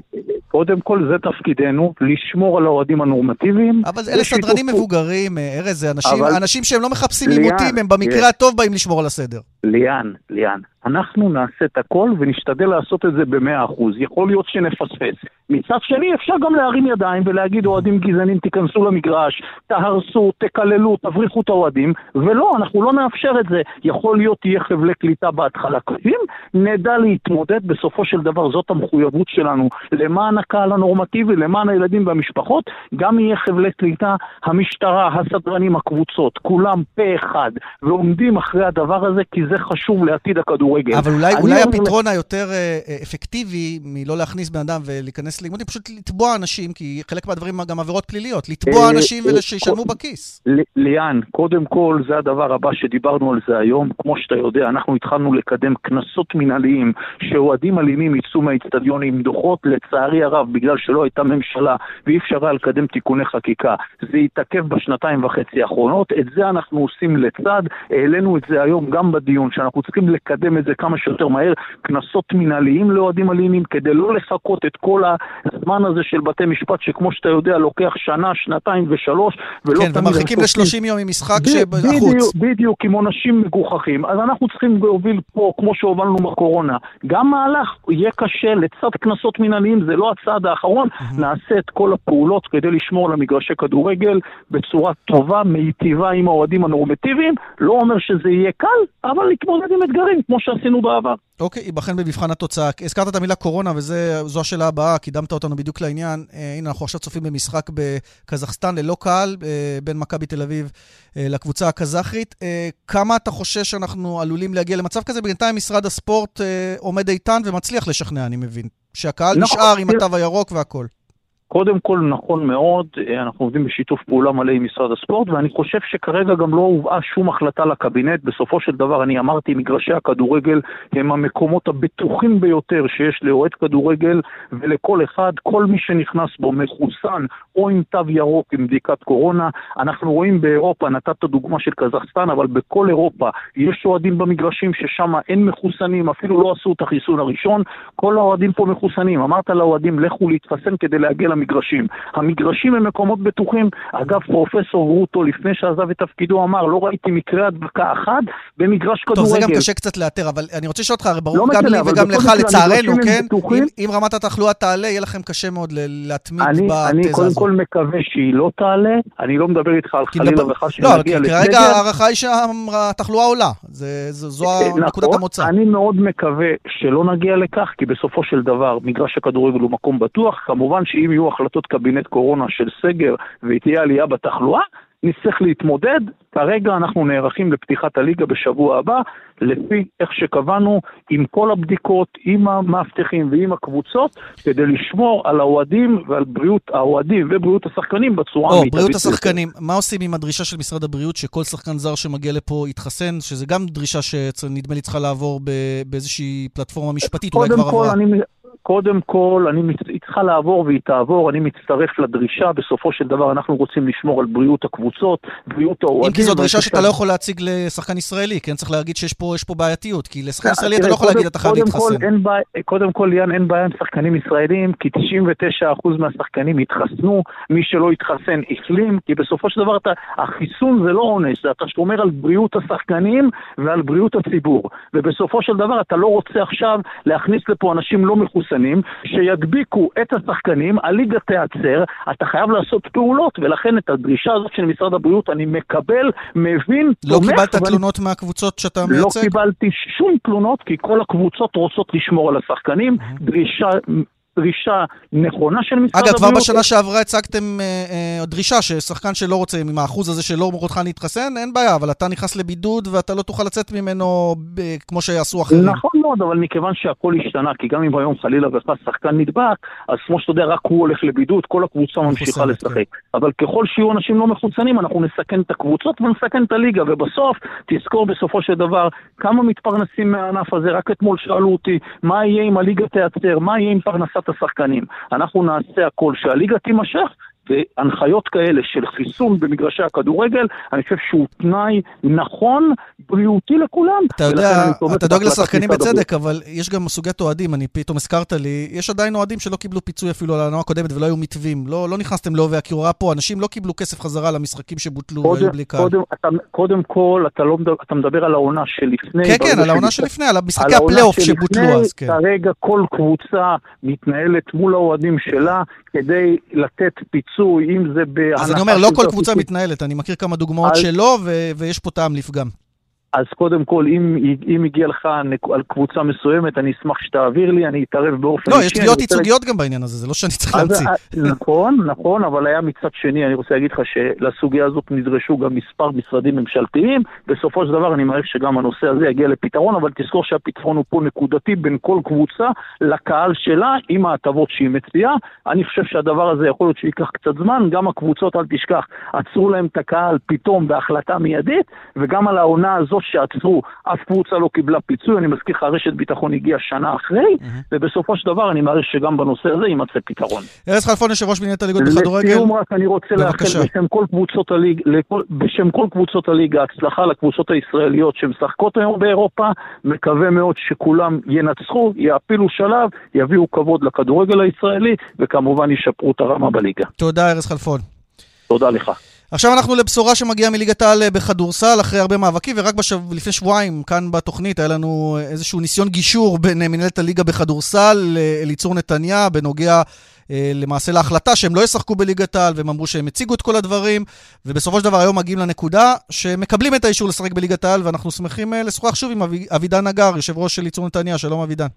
קודם כל זה תפקידנו, לשמור על האוהדים הנורמטיביים. אבל אלה סדרנים מבוגרים, אה, ארז, זה אנשים, אבל... אנשים שהם לא מחפשים עימותים, הם במקרה הטוב באים לשמור על הסדר. ליאן, ליאן, אנחנו נעשה את הכל ונשתדל לעשות את זה במאה אחוז. יכול להיות שנפספס. מצד שני, אפשר גם להרים ידיים ולהגיד, אוהדים גזענים, תיכנסו למגרש, תהרסו, תקללו, תבריחו את האוהדים, ולא, אנחנו לא נאפשר את זה. יכול להיות תהיה חבלי קליטה בהתחלה קשים, נדע להתמודד, בסופו של דבר זאת המחויבות שלנו למען הקהל הנורמטיבי, למען הילדים והמשפחות, גם יהיה חבלי קליטה, המשטרה, הסדרנים, הקבוצות, כולם פה אחד, ועומדים אחרי הדבר הזה, כי זה חשוב לעתיד הכדורגל. אבל אולי, אולי הפתרון היותר אה, אפקטיבי מלא להכניס בן אדם ולהיכנס לאימונים, פשוט לתבוע אנשים, כי חלק מהדברים גם עבירות פליליות, לתבוע אה, אנשים אה, ושישלמו בכיס. ליאן, קודם כל, זה הדבר הבא שדיברנו על זה היום. כמו שאתה יודע, אנחנו התחלנו לקדם קנסות מנהליים, שאוהדים אלימים יצאו מהאיצטדיון עם דוחות, לצערי הרב, בגלל שלא הייתה ממשלה ואי אפשר היה לקדם תיקוני חקיקה. זה התעכב בשנתיים וחצי האחרונות, את זה אנחנו עושים לצד, העלינו את זה היום גם בדיון, שאנחנו צריכים לקדם את זה כמה שיותר מהר, קנסות מנהליים לאוהדים אלימים, כדי לא לחכות את כל הזמן הזה של בתי משפט, שכמו שאתה יודע, לוקח שנה, שנתיים ושלוש, ולא כן, ומרחיקים ל-30 יום ממשחק שבחוץ. בדיוק, עם עונשים מגוחכים. אז אנחנו צריכים להוביל פה, כמו שהובלנו בקורונה, גם מהלך יהיה קשה לצד קנסות מנהליים, זה לא הצעד האחרון, נעשה את כל הפעולות כדי לשמור על המגרשי כדורגל בצורה טובה, מיטיבה עם האוהדים הנורמטיביים. לא אומר שזה יהיה קל, אבל להתמודד עם אתגרים, כמו שעשינו בעבר. אוקיי, ייבחן במבחן התוצאה. הזכרת את המילה קורונה, וזו השאלה הבאה, קידמת אותנו בדיוק לעניין. אה, הנה, אנחנו עכשיו צופים במשחק בקזחסטן ללא קהל, אה, בין מכבי תל אביב אה, לקבוצה הקזחית. אה, כמה אתה חושש שאנחנו עלולים להגיע למצב כזה? בינתיים משרד הספורט אה, עומד איתן ומצליח לשכנע, אני מבין. שהקהל נכון, נשאר עם התו הירוק והכול. קודם כל, נכון מאוד, אנחנו עובדים בשיתוף פעולה מלא עם משרד הספורט, ואני חושב שכרגע גם לא הובאה שום החלטה לקבינט. בסופו של דבר, אני אמרתי, מגרשי הכדורגל הם המקומות הבטוחים ביותר שיש לאוהד כדורגל, ולכל אחד, כל מי שנכנס בו מחוסן או עם תו ירוק עם בדיקת קורונה. אנחנו רואים באירופה, נתת דוגמה של קזחסטן, אבל בכל אירופה יש אוהדים במגרשים ששם אין מחוסנים, אפילו לא עשו את החיסון הראשון, כל האוהדים פה מחוסנים. אמרת לאוהדים, לכו להתחסן כדי להגיע למגרשים. המגרשים הם מקומות בטוחים. אגב, פרופסור גרוטו, לפני שעזב את תפקידו, אמר, לא ראיתי מקרה הדבקה אחד במגרש כדורגל. טוב, זה גם קשה קצת לאתר, אבל אני רוצה לשאול אותך, הרי ברור לא גם לי וגם לך, לצערנו, המגרשים כן? אם, אם רמת התחלואה תעלה, יהיה לכם קשה מאוד להתמיד אני, אני בתזה קודם הזאת. כל מקווה שהיא לא תעלה, אני לא מדבר איתך על חלילה וחס לא, שנגיע כי לסגר. כרגע ההערכה היא שהתחלואה עולה. זה- זו זו נכון, נקודת המוצא. אני מאוד מקווה שלא נגיע לכך, כי בסופו של דבר מגרש הכדורגל הוא מקום בטוח. כמובן שאם יהיו החלטות קבינט קורונה של סגר ותהיה עלייה בתחלואה, נצטרך להתמודד. כרגע אנחנו נערכים לפתיחת הליגה בשבוע הבא, לפי איך שקבענו, עם כל הבדיקות, עם המאבטחים ועם הקבוצות, כדי לשמור על האוהדים ועל בריאות האוהדים ובריאות השחקנים בצורה או, המיטבית. בריאות ביותר. השחקנים, מה עושים עם הדרישה של משרד הבריאות שכל שחקן זר שמגיע לפה יתחסן, שזה גם דרישה שנדמה לי צריכה לעבור באיזושהי פלטפורמה משפטית, אולי כבר עברה. אני, קודם כל, אני, מצ- היא צריכה לעבור והיא תעבור, אני מצטרף לדרישה, בסופו של דבר אנחנו רוצים לשמור על בריאות הקבוצות, בריאות האוהדים. אם כי זו דרישה שאתה לא יכול להציג לשחקן ישראלי, כן? צריך להגיד שיש פה יש פה בעייתיות, כי לשחקן ישראלי אתה לא יכול להגיד אתה חייב להתחסן. קודם כל, ליאן, אין בעיה עם שחקנים ישראלים, כי 99% מהשחקנים התחסנו, מי שלא התחסן החלים, כי בסופו של דבר אתה, החיסון זה לא עונש, זה אתה שומר על בריאות השחקנים ועל בריאות הציבור. ובסופו של דבר אתה לא רוצה עכשיו להכניס לפה אנשים לא מחוסנים, שידביקו את השחקנים, הליגה תיעצר, אתה חייב לעשות פעולות, ולכן את הדרישה הזאת של משרד הבריאות אני מקבל, מבין, לא תומך, קיבלת ואני תלונות מהקבוצות שאתה לא מייצג? קיבלתי שום תלונות, כי כל הקבוצות רוצות לשמור על השחקנים. דרישה, דרישה נכונה של משרד אגב, הבריאות. כבר בשנה שעברה הצגתם אה, אה, דרישה ששחקן שלא רוצה, עם האחוז הזה שלא רוצה להתחסן, אין בעיה, אבל אתה נכנס לבידוד ואתה לא תוכל לצאת ממנו ב- כמו שעשו אחרים. נכון מאוד, אבל מכיוון שהכל השתנה, כי גם אם היום חלילה וחס שחקן נדבק, אז כמו שאתה יודע, רק הוא הולך לבידוד, כל הקבוצה ממשיכה מחוסנת, לשחק. אבל ככל שיהיו אנשים לא מחוסנים, אנחנו נסכן את הקבוצות ונסכן את הליגה, ובסוף, תזכור בסופו של דבר, כמה מתפרנסים מהענף הזה, רק אתמול שאלו אותי, מה יהיה אם הליגה תיעצר, מה יהיה עם פרנסת השחקנים. אנחנו נעשה הכל שהליגה תימשך, והנחיות כאלה של חיסון במגרשי הכדורגל, אני חושב שהוא תנאי נכון, בריאותי לכולם. אתה יודע, אתה דואג לשחקנים. בצדק, אבל יש גם סוגיית אוהדים, אני פתאום הזכרת לי, יש עדיין אוהדים שלא קיבלו פיצוי אפילו על העונה הקודמת ולא היו מתווים. לא, לא נכנסתם לעובי הקורה פה, אנשים לא קיבלו כסף חזרה למשחקים שבוטלו והיו קודם, בלי קהל. קודם, אתה, קודם כל, אתה, לא אתה מדבר על העונה שלפני. כן, כן, על העונה שלפני- על על משחקי העונה הפלייאוף שבוטלו אז, כן. כרגע כל קבוצה מתנהלת מול האוהדים שלה כדי לתת פיצוי, אם זה בהנחה... אז אני אומר, לא כל קבוצה כרטיסים. מתנהלת, אני מכיר כמה דוגמאות שלא, ויש פה טעם לפגם. אז קודם כל, אם, אם הגיע לך על קבוצה מסוימת, אני אשמח שתעביר לי, אני אתערב באופן לא, אישי. יש אני תביעות רוצה ייצוגיות גם בעניין הזה, זה לא שאני צריך להמציא. אה, נכון, נכון, אבל היה מצד שני, אני רוצה להגיד לך שלסוגיה הזאת נדרשו גם מספר משרדים ממשלתיים. בסופו של דבר אני מעריך שגם הנושא הזה יגיע לפתרון, אבל תזכור שהפתרון הוא פה נקודתי בין כל קבוצה לקהל שלה, עם ההטבות שהיא מציעה. אני חושב שהדבר הזה יכול להיות שייקח קצת זמן, גם הקבוצות, אל תשכח, עצרו להם את הקהל פתאום בהחלטה מיידית, וגם על העונה הזאת שעצרו, אף קבוצה לא קיבלה פיצוי. אני מזכיר לך, רשת ביטחון הגיעה שנה אחרי, ובסופו של דבר אני מעריך שגם בנושא הזה יימצא פתרון. ארז חלפון, יושב ראש מנהלת הליגות בכדורגל. לסיום רק אני רוצה. לאחל בשם כל קבוצות הליגה, בשם כל קבוצות הליגה, הצלחה לקבוצות הישראליות שמשחקות היום באירופה, מקווה מאוד שכולם ינצחו, יעפילו שלב, יביאו כבוד לכדורגל הישראלי, וכמובן ישפרו את הרמה בליגה. תודה, ארז חלפון. תודה לך. עכשיו אנחנו לבשורה שמגיעה מליגת העל אה, בכדורסל אחרי הרבה מאבקים, ורק בשב... לפני שבועיים כאן בתוכנית היה לנו איזשהו ניסיון גישור בין אה, מנהלת הליגה בכדורסל לאליצור נתניה בנוגע אה, למעשה להחלטה שהם לא ישחקו בליגת העל, והם אמרו שהם הציגו את כל הדברים, ובסופו של דבר היום מגיעים לנקודה שמקבלים את האישור לשחק בליגת העל, ואנחנו שמחים אה, לשוחח שוב עם אבי... אבידן נגר, יושב ראש של אליצור נתניה. שלום אבידן.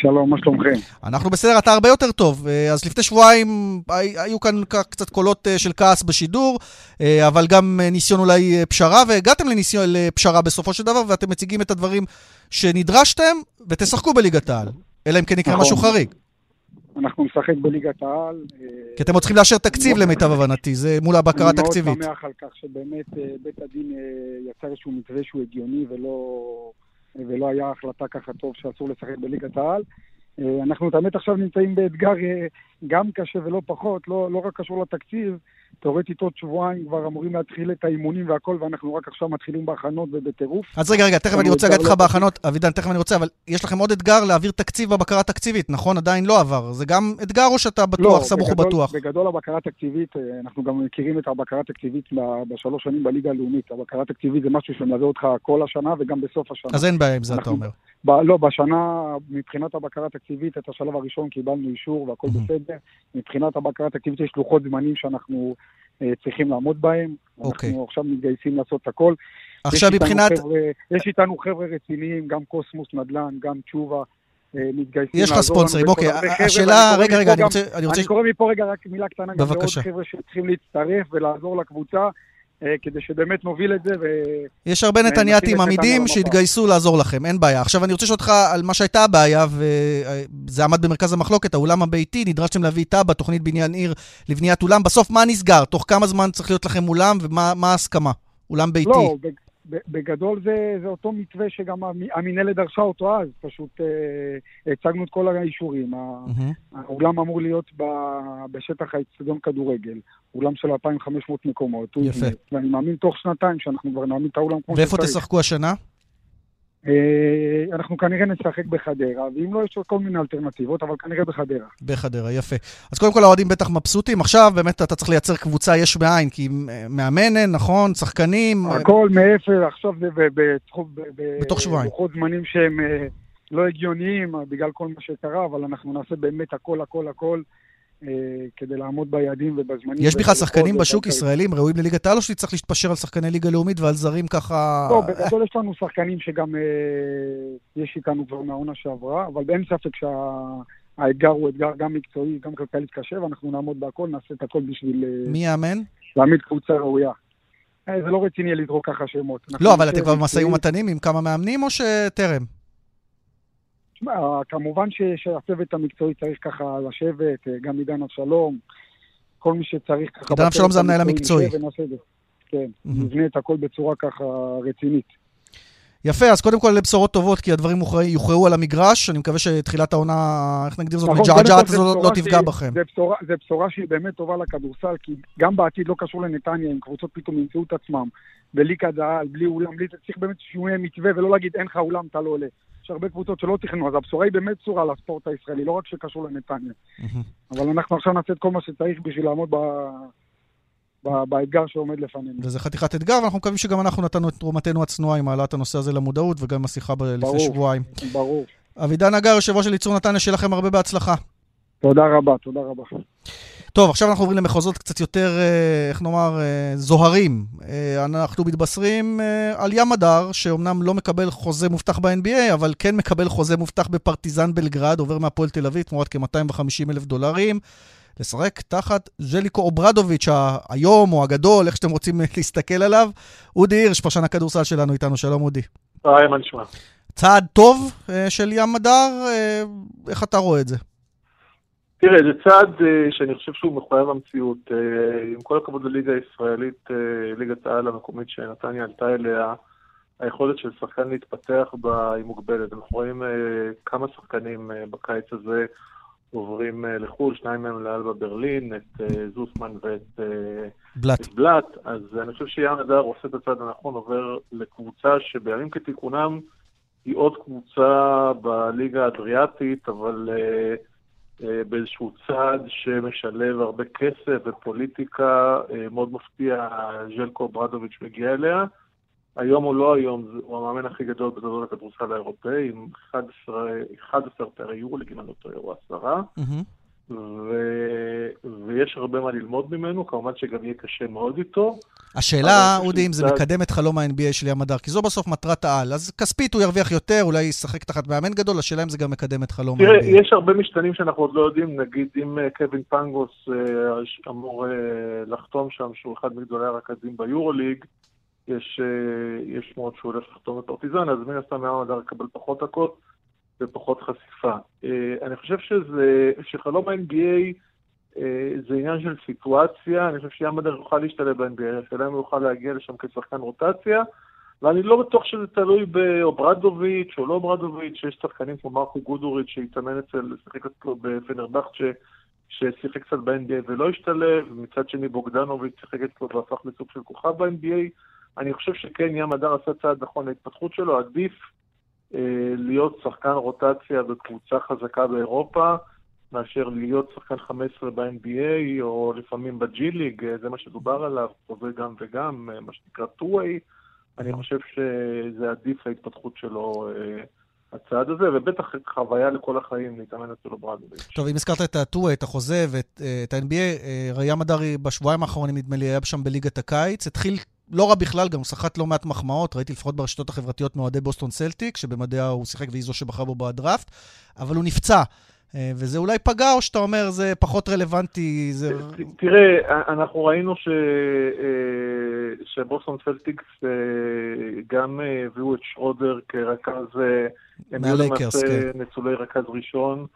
שלום, מה שלומכם? אנחנו בסדר, אתה הרבה יותר טוב. אה, אז לפני שבועיים הי- היו כאן קצת קולות אה, של כעס בשידור, אה, אבל גם ניסיון אולי פשרה, והגעתם לניסיון לפשרה בסופו של דבר, ואתם מציגים את הדברים שנדרשתם, ותשחקו בליגת העל. אלא אם כן יקרה נכון. משהו חריג. אנחנו נשחק בליגת העל. כי אתם עוד צריכים לאשר תקציב למיטב הבנתי, זה מול הבקרה התקציבית. אני מאוד שמח על כך שבאמת בית הדין יצר איזשהו מתווה שהוא הגיוני ולא, ולא היה החלטה ככה טוב שאסור לשחק בליגת העל. אנחנו תמיד עכשיו נמצאים באתגר גם קשה ולא פחות, לא, לא רק קשור לתקציב, תאורטית עוד שבועיים כבר אמורים להתחיל את האימונים והכל, ואנחנו רק עכשיו מתחילים בהכנות ובטירוף. אז רגע, רגע, תכף אני רוצה להגיד לך בהכנות, אבידן, תכף אני רוצה, אבל יש לכם עוד אתגר להעביר תקציב בבקרה התקציבית, נכון? עדיין לא עבר. זה גם אתגר או שאתה בטוח, לא, סמוך ובטוח? בגדול הבקרה התקציבית, אה, אנחנו גם מכירים את הבקרה התקציבית בשלוש שנים בליגה הלאומית. הבקרה התקציבית זה משהו שמלווה אותך כל השנה וגם בסוף השנה. אז אין בעיה עם זה, אתה אומר. ב, לא, בשנה, מבחינת הבקרה התקציבית, את השלב הראשון קיבלנו אישור והכל בסדר. מבחינת הבקרה התקציבית יש לוחות זמנים שאנחנו צריכים לעמוד בהם. אוקיי. אנחנו עכשיו מתגייסים לעשות הכל. עכשיו מבחינת... חבר'ה, יש איתנו חבר'ה רציניים, גם קוסמוס נדל"ן, גם תשובה. אה, מתגייסים יש לך ספונסרים, אוקיי, השאלה, רגע, רגע, אני רוצה... אני קורא מפה רגע רק מילה קטנה, גם לעוד חבר'ה שצריכים להצטרף ולעזור לקבוצה. אה, כדי שבאמת נוביל את זה ו... יש הרבה נתניאתים עמידים שהתגייסו לעזור לכם, אין בעיה. עכשיו אני רוצה לשאול אותך על מה שהייתה הבעיה, וזה עמד במרכז המחלוקת, האולם הביתי, נדרשתם להביא תב"ע, תוכנית בניין עיר לבניית אולם. בסוף מה נסגר? תוך כמה זמן צריך להיות לכם אולם, ומה ההסכמה? אולם ביתי. לא, בגדול זה, זה אותו מתווה שגם המינהלת דרשה אותו אז, פשוט אה, הצגנו את כל האישורים. Mm-hmm. האולם אמור להיות ב, בשטח האצטדיון כדורגל, אולם של 2,500 מקומות. יפה. ואני מאמין תוך שנתיים שאנחנו כבר נעמיד את האולם כמו שצריך. ואיפה תשחקו השנה? אה, אנחנו כנראה נשחק בחדרה, ואם לא, יש עוד כל מיני אלטרנטיבות, אבל כנראה בחדרה. בחדרה, יפה. אז קודם כל האוהדים בטח מבסוטים. עכשיו באמת אתה צריך לייצר קבוצה יש מאין, כי מאמן אין, נכון? שחקנים... הכל מאפס, עכשיו זה בתוך שבועיים. בלוחות זמנים שהם אה, לא הגיוניים בגלל כל מה שקרה, אבל אנחנו נעשה באמת הכל, הכל, הכל. אה, כדי לעמוד ביעדים ובזמנים. יש בכלל שחקנים בשוק ישראלים ראויים לליגת העל, או שצריך להתפשר על שחקני ליגה לאומית ועל זרים ככה... לא, בגדול יש לנו שחקנים שגם אה, יש איתנו כבר מהעונה שעברה, אבל אין ספק שהאתגר הוא אתגר גם מקצועי, גם כלכלית קשה, ואנחנו נעמוד בהכל, נעשה את הכל בשביל... אה, מי יאמן? להעמיד קבוצה ראויה. זה לא רציני לזרוק ככה שמות. לא, אבל אתם כבר במשאים ומתנים עם כמה מאמנים, או שטרם? תשמע, כמובן שהצוות המקצועי צריך ככה לשבת, אה, גם עידן אבשלום, כל מי שצריך ככה... עידן אבשלום זה המנהל המקצועי. כן, נבנה את הכל בצורה ככה רצינית. יפה, אז קודם כל לבשורות טובות, כי הדברים יוכרעו על המגרש. אני מקווה שתחילת העונה, איך נגדיר זאת, נכון, מג'עג'עת הזאת לא תפגע בכם. זה בשורה שהיא באמת טובה לכדורסל, כי גם בעתיד לא קשור לנתניה, אם קבוצות פתאום ימצאו את עצמם, בלי קהל, בלי אולם, בלי... צריך באמת שהוא יהיה מתווה, ולא להגיד אין לך אולם, אתה לא עולה. יש הרבה קבוצות שלא תכננו, אז הבשורה היא באמת צורה לספורט הישראלי, לא רק שקשור לנתניה. אבל אנחנו עכשיו נעשה את כל מה שצריך בשביל לעמוד ב... באתגר שעומד לפנינו. וזה חתיכת אתגר, ואנחנו מקווים שגם אנחנו נתנו את תרומתנו הצנועה עם העלאת הנושא הזה למודעות, וגם השיחה ב- לפני שבועיים. ברור. אבידן נגר, יושב ראש אליצור נתניה, שיהיה לכם הרבה בהצלחה. תודה רבה, תודה רבה. טוב, עכשיו אנחנו עוברים למחוזות קצת יותר, אה, איך נאמר, אה, זוהרים. אה, אנחנו מתבשרים על ים מדר, שאומנם לא מקבל חוזה מובטח ב-NBA, אבל כן מקבל חוזה מובטח בפרטיזן בלגרד, עובר מהפועל תל אביב, תמורת כ-250 אלף דולרים. לשחק תחת ז'ליקו אוברדוביץ', האיום והגדול, איך שאתם רוצים להסתכל עליו. אודי הירש, פרשן הכדורסל שלנו איתנו, שלום אודי. היי, מה נשמע? צעד טוב של ים מדר, איך אתה רואה את זה? תראה, זה צעד uh, שאני חושב שהוא מחויב המציאות. Uh, עם כל הכבוד לליגה הישראלית, uh, ליגת העל המקומית שנתניה עלתה אליה, היכולת של שחקן להתפתח בה היא מוגבלת. אנחנו רואים כמה שחקנים בקיץ הזה עוברים לחו"ל, שניים מהם לאלבה ברלין, את זוסמן ואת בלט. את בלט. אז אני חושב שים הדר עושה את הצעד הנכון, עובר לקבוצה שבימים כתיקונם היא עוד קבוצה בליגה האדריאטית, אבל... Uh, אה, באיזשהו צעד שמשלב הרבה כסף ופוליטיקה. אה, מאוד מפתיע, ז'לקו ברדוביץ' מגיע אליה. היום הוא לא היום, הוא המאמן הכי גדול בתולדות הכדורסל האירופאי, עם 11, 11 תארי יורוליג, אם אני לא טועה, או עשרה. Mm-hmm. ו... ויש הרבה מה ללמוד ממנו, כמובן שגם יהיה קשה מאוד איתו. השאלה, אודי, אם זה מקדם את חלום ה-NBA של ים הדר, כי זו בסוף מטרת העל. אז כספית הוא ירוויח יותר, אולי ישחק תחת מאמן גדול, השאלה אם זה גם מקדם את חלום ה-NBA. תראה, יש הרבה משתנים שאנחנו עוד לא יודעים, נגיד אם אה, קווין פנגוס אה, אמור אה, לחתום שם, שהוא אחד מגדולי הרכזים ביורוליג, יש, יש שמועות שהוא הולך לחתום את פרטיזן, אז מן הסתם ים מדר יקבל פחות דקות. ופחות חשיפה. אני חושב שזה, שחלום ה-NBA זה עניין של סיטואציה, אני חושב ים מדר יוכל להשתלב ב-NBA, השאלה אם הוא יוכל להגיע לשם כשחקן רוטציה, ואני לא בטוח שזה תלוי באוברדוביץ' או לא אוברדוביץ', שיש שחקנים כמו מרקו גודוריץ' שהתאמן אצל, שיחק אצלו בפנרבחצ'ה, ששיחק קצת ב-NBA ולא השתלב, ומצד שני בוגדנוביץ' שיחק אצלו והפך לסוג של כוכב ב-NBA. אני חושב שכן, ים הדר עשה צעד נכון להתפתחות שלו, עדיף אה, להיות שחקן רוטציה בקבוצה חזקה באירופה, מאשר להיות שחקן 15 ב-NBA, או לפעמים בג'י ליג, אה, זה מה שדובר עליו, חוזה גם וגם, אה, מה שנקרא two-way. אני חושב שזה עדיף ההתפתחות שלו. אה, הצעד הזה, ובטח חוויה לכל החיים להתאמן אצל אוברדוביץ'. טוב, אם הזכרת את הטווה, את החוזה ואת את ה-NBA, אז ים מדר בשבועיים האחרונים, נדמה לי, היה שם בליגת הקיץ. התחיל לא רע בכלל, גם הוא סחט לא מעט מחמאות, ראיתי לפחות ברשתות החברתיות מאוהדי בוסטון סלטיקס, שבמדיה הוא שיחק והיא זו שבחר בו בדראפט, אבל הוא נפצע. אה, וזה אולי פגע, או שאתה אומר זה פחות רלוונטי? זה... תראה, אנחנו ראינו ש... אה, שבוסטון סלטיקס אה, גם הביאו את שרודר כרכז, למעשה כן. ניצולי רכז ראשון,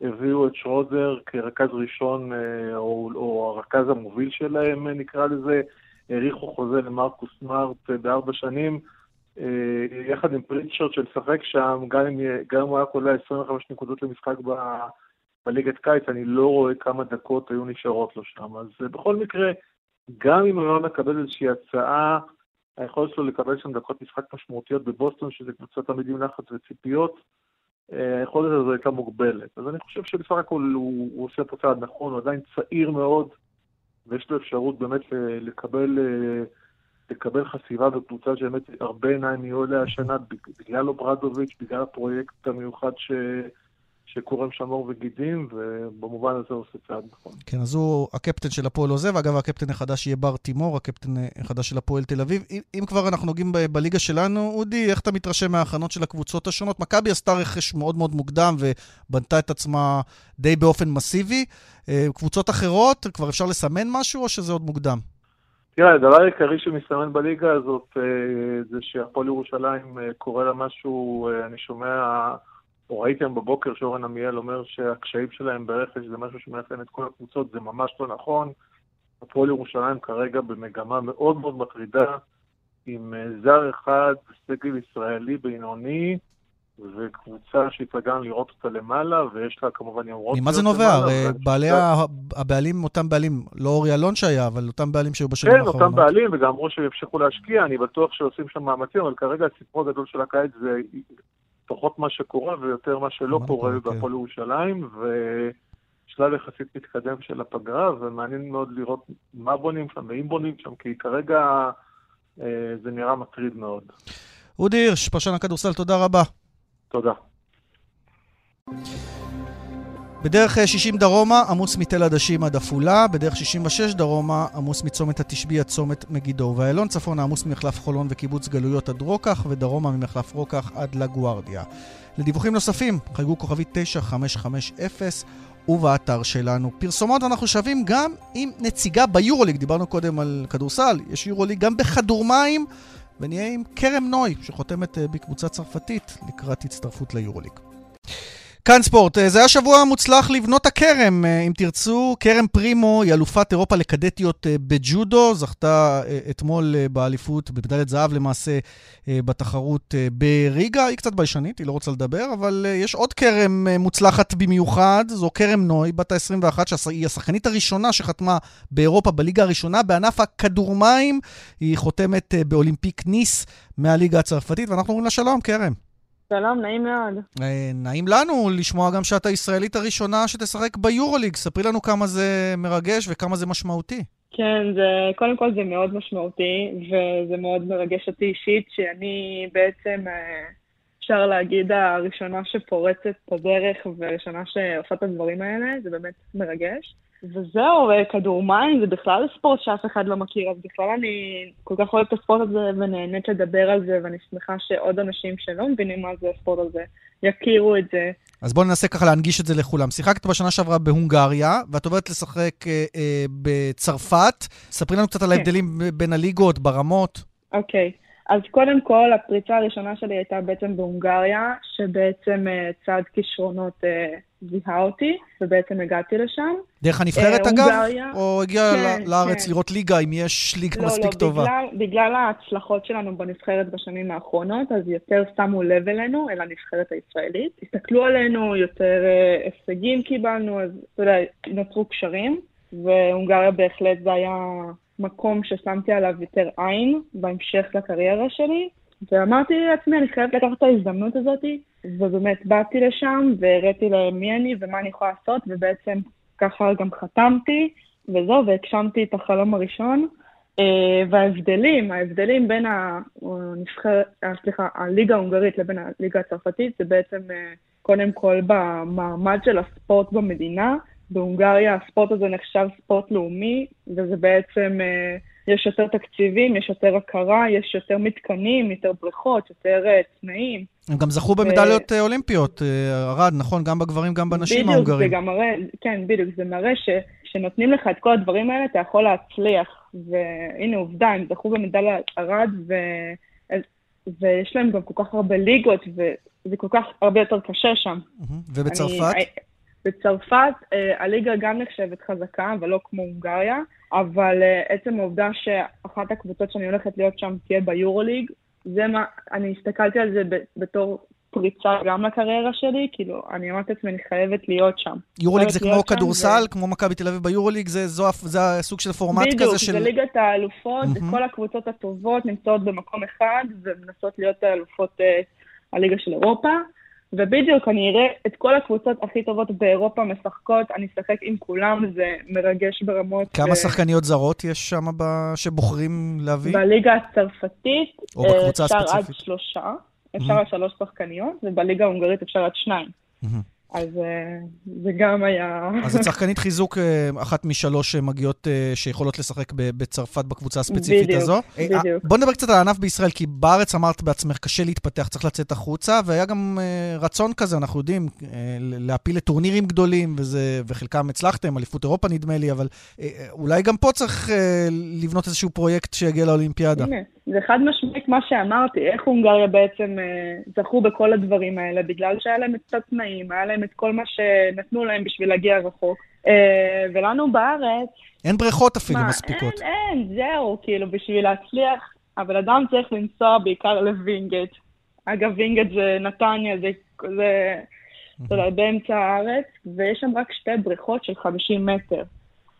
הביאו את שרודר כרכז ראשון, או, או הרכז המוביל שלהם נקרא לזה, האריכו חוזה למרקוס מארט בארבע שנים. אה, יחד עם פריצ'רד שלשחק שם, גם אם, גם אם הוא היה קולע 25 נקודות למשחק ב, בליגת קיץ, אני לא רואה כמה דקות היו נשארות לו שם. אז אה, בכל מקרה, גם אם הוא לא מקבל איזושהי הצעה, היכולת שלו לקבל שם דקות משחק משמעותיות בבוסטון, שזה קבוצת עמידים לחץ וציפיות, אה, היכולת הזו הייתה מוגבלת. אז אני חושב שבסך הכל הוא, הוא עושה פה צעד נכון, הוא עדיין צעיר מאוד, ויש לו אפשרות באמת לקבל... לקבל חסירה בקבוצה שבאמת הרבה עיניים יהיו אליה השנה, בגלל אוברדוביץ', בגלל הפרויקט המיוחד ש... שקורם שם אור וגידים, ובמובן הזה הוא עושה צעד נכון. כן, אז הוא הקפטן של הפועל עוזב, ואגב, הקפטן החדש יהיה בר תימור, הקפטן החדש של הפועל תל אביב. אם, אם כבר אנחנו נוגעים ב- בליגה שלנו, אודי, איך אתה מתרשם מההכנות של הקבוצות השונות? מכבי עשתה רכש מאוד מאוד מוקדם ובנתה את עצמה די באופן מסיבי. אה, קבוצות אחרות, כבר אפשר לסמן משהו, או שזה עוד מוקדם? תראה, הדבר העיקרי שמסתמן בליגה הזאת אה, זה שהפועל ירושלים אה, קורא לה משהו, אני שומע, או ראיתי היום בבוקר שאורן עמיאל אומר שהקשיים שלהם ברכש זה משהו שמאפיין את כל הקבוצות, זה ממש לא נכון. הפועל ירושלים כרגע במגמה מאוד מאוד מטרידה, עם זר אחד, סגל ישראלי בינוני, וקבוצה שהתרגלנו לראות אותה למעלה, ויש לה כמובן ימרות... ממה זה נובע? הרי בעלי הבעלים, אותם בעלים, לא אורי אלון שהיה, אבל אותם בעלים שהיו בשנים האחרונות. כן, אותם בעלים, וגם אמרו שימשיכו להשקיע, אני בטוח שעושים שם מאמצים, אבל כרגע הסיפור הגדול של הקיץ זה פחות מה שקורה ויותר מה שלא קורה כן. בהפועל ירושלים, ושלב יחסית מתקדם של הפגרה, ומעניין מאוד לראות מה בונים שם ואם בונים שם, כי כרגע אה, זה נראה מטריד מאוד. אודי הירש, פרשן הכדורסל, תודה רבה. תודה. בדרך 60 דרומה עמוס מתל עדשים עד עפולה, בדרך 66 דרומה עמוס מצומת התשבי עד צומת מגידו ובאיילון, צפונה עמוס ממחלף חולון וקיבוץ גלויות עד רוקח, ודרומה ממחלף רוקח עד לגוארדיה. לדיווחים נוספים, חייגו כוכבית 9550 ובאתר שלנו. פרסומות אנחנו שווים גם עם נציגה ביורוליג, דיברנו קודם על כדורסל, יש יורוליג גם בכדורמים. ונהיה עם כרם נוי, שחותמת אה, בקבוצה צרפתית לקראת הצטרפות ליורוליג. כאן ספורט, אה, זה היה שבוע מוצלח לבנות הכרם, אה, אם תרצו. כרם פרימו היא אלופת אירופה לקדטיות בג'ודו, זכתה אתמול באליפות, במדליית זהב למעשה, בתחרות בריגה. היא קצת ביישנית, היא לא רוצה לדבר, אבל יש עוד כרם מוצלחת במיוחד, זו כרם נוי, בת ה-21, שהיא השחקנית הראשונה שחתמה באירופה בליגה הראשונה בענף הכדורמים. היא חותמת באולימפיק ניס מהליגה הצרפתית, ואנחנו אומרים לה שלום, כרם. שלום, נעים מאוד. אה, נעים לנו לשמוע גם שאת הישראלית הראשונה שתשחק ביורוליג. ספרי לנו כמה זה מרגש וכמה זה משמעותי. כן, זה, קודם כל זה מאוד משמעותי, וזה מאוד מרגש אותי אישית, שאני בעצם, אה, אפשר להגיד, הראשונה שפורצת את הדרך והראשונה שעושה את הדברים האלה, זה באמת מרגש. וזהו, כדור מים זה בכלל ספורט שאף אחד לא מכיר, אז בכלל אני כל כך אוהבת את הספורט הזה ונהנית לדבר על זה, ואני שמחה שעוד אנשים שלא מבינים מה זה הספורט הזה, יכירו את זה. אז בואו ננסה ככה להנגיש את זה לכולם. שיחקת בשנה שעברה בהונגריה, ואת עוברת לשחק אה, אה, בצרפת. ספרי לנו קצת על כן. ההבדלים בין הליגות, ברמות. אוקיי. אז קודם כל, הפריצה הראשונה שלי הייתה בעצם בהונגריה, שבעצם אה, צעד כישרונות אה, זיהה אותי, ובעצם הגעתי לשם. דרך הנבחרת אה, אגב? הונגריה. או הגיע כן, ל- לארץ כן. לראות ליגה, אם יש ליגה לא, מספיק לא, טובה? בגלל, בגלל ההצלחות שלנו בנבחרת בשנים האחרונות, אז יותר שמו לב אלינו, אל הנבחרת הישראלית. הסתכלו עלינו, יותר הישגים קיבלנו, אז אתה יודע, נוצרו קשרים, והונגריה בהחלט זה היה מקום ששמתי עליו יותר עין בהמשך לקריירה שלי. ואמרתי לעצמי, אני חייבת לקחת את ההזדמנות הזאת, ובאמת באתי לשם והראיתי להם מי אני ומה אני יכולה לעשות, ובעצם ככה גם חתמתי, וזהו, והגשמתי את החלום הראשון. אה, וההבדלים, ההבדלים בין הנבחר, אה, סליחה, הליגה ההונגרית לבין הליגה הצרפתית, זה בעצם אה, קודם כל במעמד של הספורט במדינה. בהונגריה הספורט הזה נחשב ספורט לאומי, וזה בעצם, אה, יש יותר תקציבים, יש יותר הכרה, יש יותר מתקנים, יותר בריכות, יותר אה, תנאים. הם גם זכו במדליות אה, אולימפיות, ארד, נכון? גם בגברים, גם בנשים בדיוק, ההונגרים. זה גם מראה, כן, בדיוק, זה מראה ש, שנותנים לך את כל הדברים האלה, אתה יכול להצליח. והנה עובדה, הם זכו במדליית ארד, ו... ויש להם גם כל כך הרבה ליגות, וזה כל כך הרבה יותר קשה שם. ובצרפת? אני, בצרפת אה, הליגה גם נחשבת חזקה, אבל לא כמו הונגריה, אבל אה, עצם העובדה שאחת הקבוצות שאני הולכת להיות שם תהיה ביורוליג, זה מה, אני הסתכלתי על זה בתור פריצה גם לקריירה שלי, כאילו, אני אמרתי לעצמי, אני חייבת להיות שם. יורוליג זה כמו כדורסל, ו- כמו מכבי תל אביב ביורוליג, זה זו הפ- זה הסוג של פורמט בדיוק, כזה של... זה ליגת האלופות, מהמם. וכל הקבוצות הטובות נמצאות במקום אחד, ומנסות להיות האלופות אה, הליגה של אירופה. ובדיוק, אני אראה את כל הקבוצות הכי טובות באירופה משחקות, אני אשחק עם כולם, זה מרגש ברמות. כמה ו- שחקניות זרות יש שם ב- שבוחרים להביא? בליגה הצרפתית או בקבוצה אה, אפשר עד הספציפית. שלושה, אפשר מהמם. עד שלוש שחקניות, ובליגה ההונגרית אפשר עד שניים. מהמם. אז אה, זה גם היה... אז זאת שחקנית חיזוק, אה, אחת משלוש שמגיעות, אה, שיכולות לשחק בצרפת בקבוצה הספציפית בדיוק, הזו. אה, בדיוק. בוא נדבר קצת על הענף בישראל, כי בארץ אמרת בעצמך, קשה להתפתח, צריך לצאת החוצה, והיה גם רצון כזה, אנחנו יודעים, להפיל לטורנירים גדולים, וזה, וחלקם הצלחתם, אליפות אירופה נדמה לי, אבל אולי גם פה צריך לבנות איזשהו פרויקט שיגיע לאולימפיאדה. הנה, זה חד משמעית מה שאמרתי, איך הונגריה בעצם אה, זכו בכל הדברים האלה, בגלל שהיה להם את התנאים, היה להם את כל מה שנתנו להם בשביל להגיע רחוק. אה, ולנו בארץ, אין בריכות אפילו מה, מספיקות. אין, אין, זהו, כאילו, בשביל להצליח, הבן אדם צריך לנסוע בעיקר לווינגייט. אגב, וינגייט זה נתניה, זה, זה אתה יודע, באמצע הארץ, ויש שם רק שתי בריכות של 50 מטר.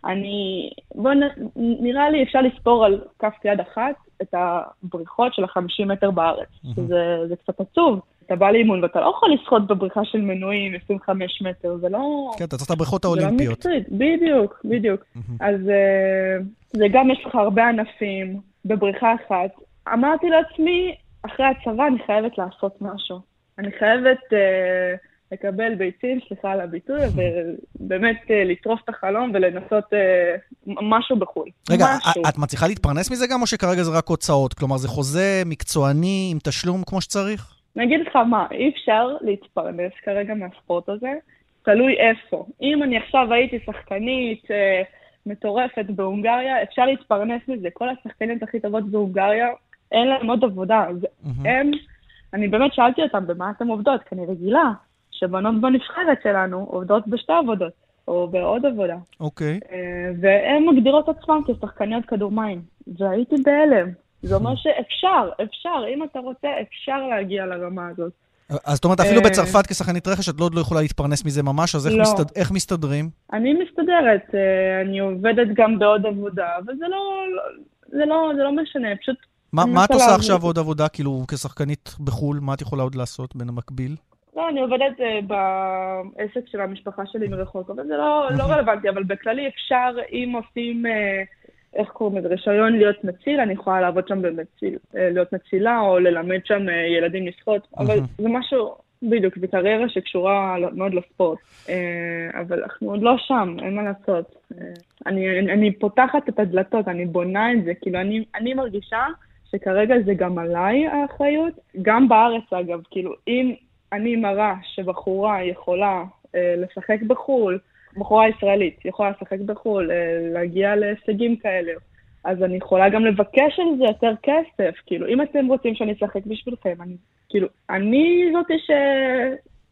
אני, בוא נ, נראה לי אפשר לספור על כף יד אחת את הבריכות של ה-50 מטר בארץ, שזה זה קצת עצוב. אתה בא לאימון ואתה לא יכול לשחות בבריכה של מנויים 25 מטר, זה לא... כן, אתה צריך את הבריכות זה לא האולימפיות. מקצועית, בדיוק, בדיוק. אז אה, זה גם יש לך הרבה ענפים בבריכה אחת. אמרתי לעצמי, אחרי הצבא אני חייבת לעשות משהו. אני חייבת אה, לקבל ביצים, סליחה על הביטוי, ובאמת אה, לטרוף את החלום ולנסות אה, משהו בחו"ל. רגע, משהו. את מצליחה להתפרנס מזה גם, או שכרגע זה רק הוצאות? כלומר, זה חוזה מקצועני עם תשלום כמו שצריך? אני אגיד לך מה, אי אפשר להתפרנס כרגע מהספורט הזה, תלוי איפה. אם אני עכשיו הייתי שחקנית אה, מטורפת בהונגריה, אפשר להתפרנס מזה. כל השחקניות הכי טובות בהונגריה, אין להם עוד עבודה. אז הם, אני באמת שאלתי אותם, במה אתן עובדות? כי אני רגילה שבנות בנבחרת שלנו עובדות בשתי עבודות, או בעוד עבודה. אוקיי. אה, והן מגדירות עצמן כשחקניות כדור מים. והייתי בהלם. זה אומר שאפשר, אפשר, אם אתה רוצה, אפשר להגיע לרמה הזאת. אז זאת אומרת, אפילו אה, בצרפת כשחקנית רכש, את לא עוד לא יכולה להתפרנס מזה ממש, אז איך לא. מסתד- איך מסתדרים? אני מסתדרת, אה, אני עובדת גם בעוד עבודה, וזה לא, לא- זה לא, זה לא משנה, פשוט... מה מה את עושה. עכשיו עוד עבודה, כאילו, כשחקנית בחו"ל? מה את יכולה עוד לעשות בין המקביל? לא, אני עובדת אה, בעסק של המשפחה שלי מרחוק, אבל זה לא, לא רלוונטי, אבל בכללי אפשר, אם עושים, אה, איך קוראים לזה, רישיון להיות מציל, אני יכולה לעבוד שם במציל, אה, להיות מצילה, או ללמד שם אה, ילדים לשחות, אבל זה משהו, בדיוק, זו קריירה שקשורה ל- מאוד לספורט. אבל אנחנו עוד לא שם, אין מה לעשות. אני, אני, אני פותחת את הדלתות, אני בונה את זה, כאילו, אני, אני מרגישה שכרגע זה גם עליי האחריות, גם בארץ אגב, כאילו, אם אני מראה שבחורה יכולה אה, לשחק בחו"ל, בחורה ישראלית יכולה לשחק בחו"ל, אה, להגיע להישגים כאלה, אז אני יכולה גם לבקש על זה יותר כסף. כאילו, אם אתם רוצים שאני אשחק בשבילכם, אני, כאילו, אני זאת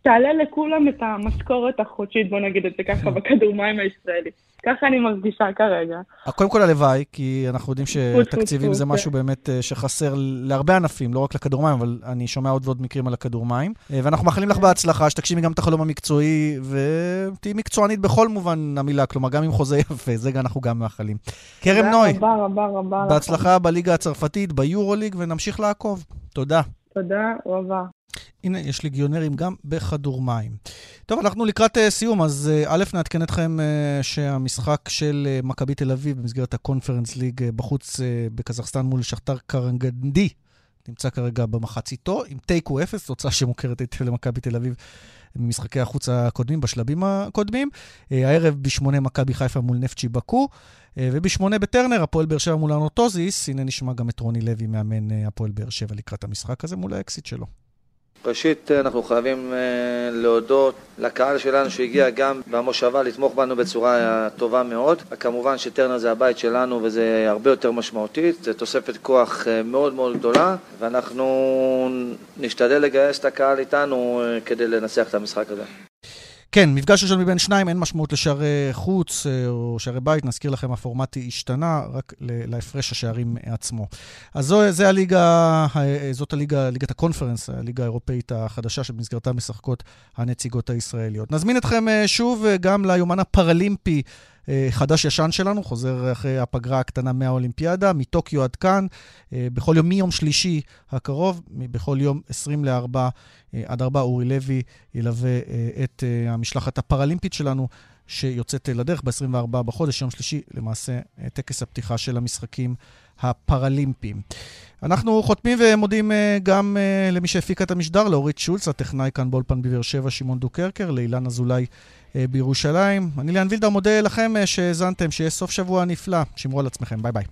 שתעלה לכולם את המשכורת החודשית, בוא נגיד את זה ככה, בכדור מים הישראלי. ככה אני מרגישה כרגע. קודם כל הלוואי, כי אנחנו יודעים שתקציבים זה משהו באמת אה, שחסר להרבה ענפים, לא רק לכדור מים, אבל אני שומע עוד ועוד מקרים על הכדור מים. אה, ואנחנו מאחלים לך בהצלחה, שתגשימי גם את החלום המקצועי, ותהיי מקצוענית בכל מובן המילה, כלומר, גם עם חוזה יפה, זה אנחנו גם מאחלים. כרם נוי, רבה רבה רבה. בהצלחה בליגה הצרפתית, ביורוליג, ונמשיך לעקוב. תודה. תודה רבה. הנה, יש ליגיונרים גם בכדור מים. טוב, אנחנו לקראת uh, סיום, אז uh, א', נעדכן אתכם uh, שהמשחק של מכבי תל אביב במסגרת הקונפרנס ליג בחוץ בקזחסטן מול שכתר קרנגנדי, נמצא כרגע במחציתו, עם תיקו אפס, תוצאה שמוכרת היטב למכבי תל אביב ממשחקי החוץ הקודמים, בשלבים הקודמים. הערב בשמונה מכבי חיפה מול נפצ'י בקו, ובשמונה בטרנר, הפועל באר שבע מול אנוטוזיס. הנה נשמע גם את רוני לוי, מאמן הפועל באר שבע לקראת המשחק הזה מול האקסיט שלו. ראשית, אנחנו חייבים להודות לקהל שלנו שהגיע גם במושבה לתמוך בנו בצורה טובה מאוד. כמובן שטרנר זה הבית שלנו וזה הרבה יותר משמעותי, זה תוספת כוח מאוד מאוד גדולה ואנחנו נשתדל לגייס את הקהל איתנו כדי לנצח את המשחק הזה. כן, מפגש ראשון מבין שניים, אין משמעות לשערי חוץ אה, או שערי בית. נזכיר לכם, הפורמט השתנה רק להפרש השערים עצמו. אז זו, זה הליגה, אה, זאת הליגה, ליגת הקונפרנס, הליגה האירופאית החדשה שבמסגרתה משחקות הנציגות הישראליות. נזמין אתכם אה, שוב גם ליומן הפראלימפי. חדש-ישן שלנו, חוזר אחרי הפגרה הקטנה מהאולימפיאדה, מטוקיו עד כאן, בכל יום מיום שלישי הקרוב, בכל יום 20 ל-4 עד 4 אורי לוי ילווה את המשלחת הפראלימפית שלנו. שיוצאת לדרך ב-24 בחודש, יום שלישי, למעשה טקס הפתיחה של המשחקים הפראלימפיים. אנחנו חותמים ומודים גם למי שהפיקה את המשדר, לאורית שולץ, הטכנאי כאן באולפן בבאר שבע, שמעון דוקרקר, לאילן אזולאי בירושלים. אני ליאן וילדאו מודה לכם שהאזנתם, שיהיה סוף שבוע נפלא. שמרו על עצמכם, ביי ביי.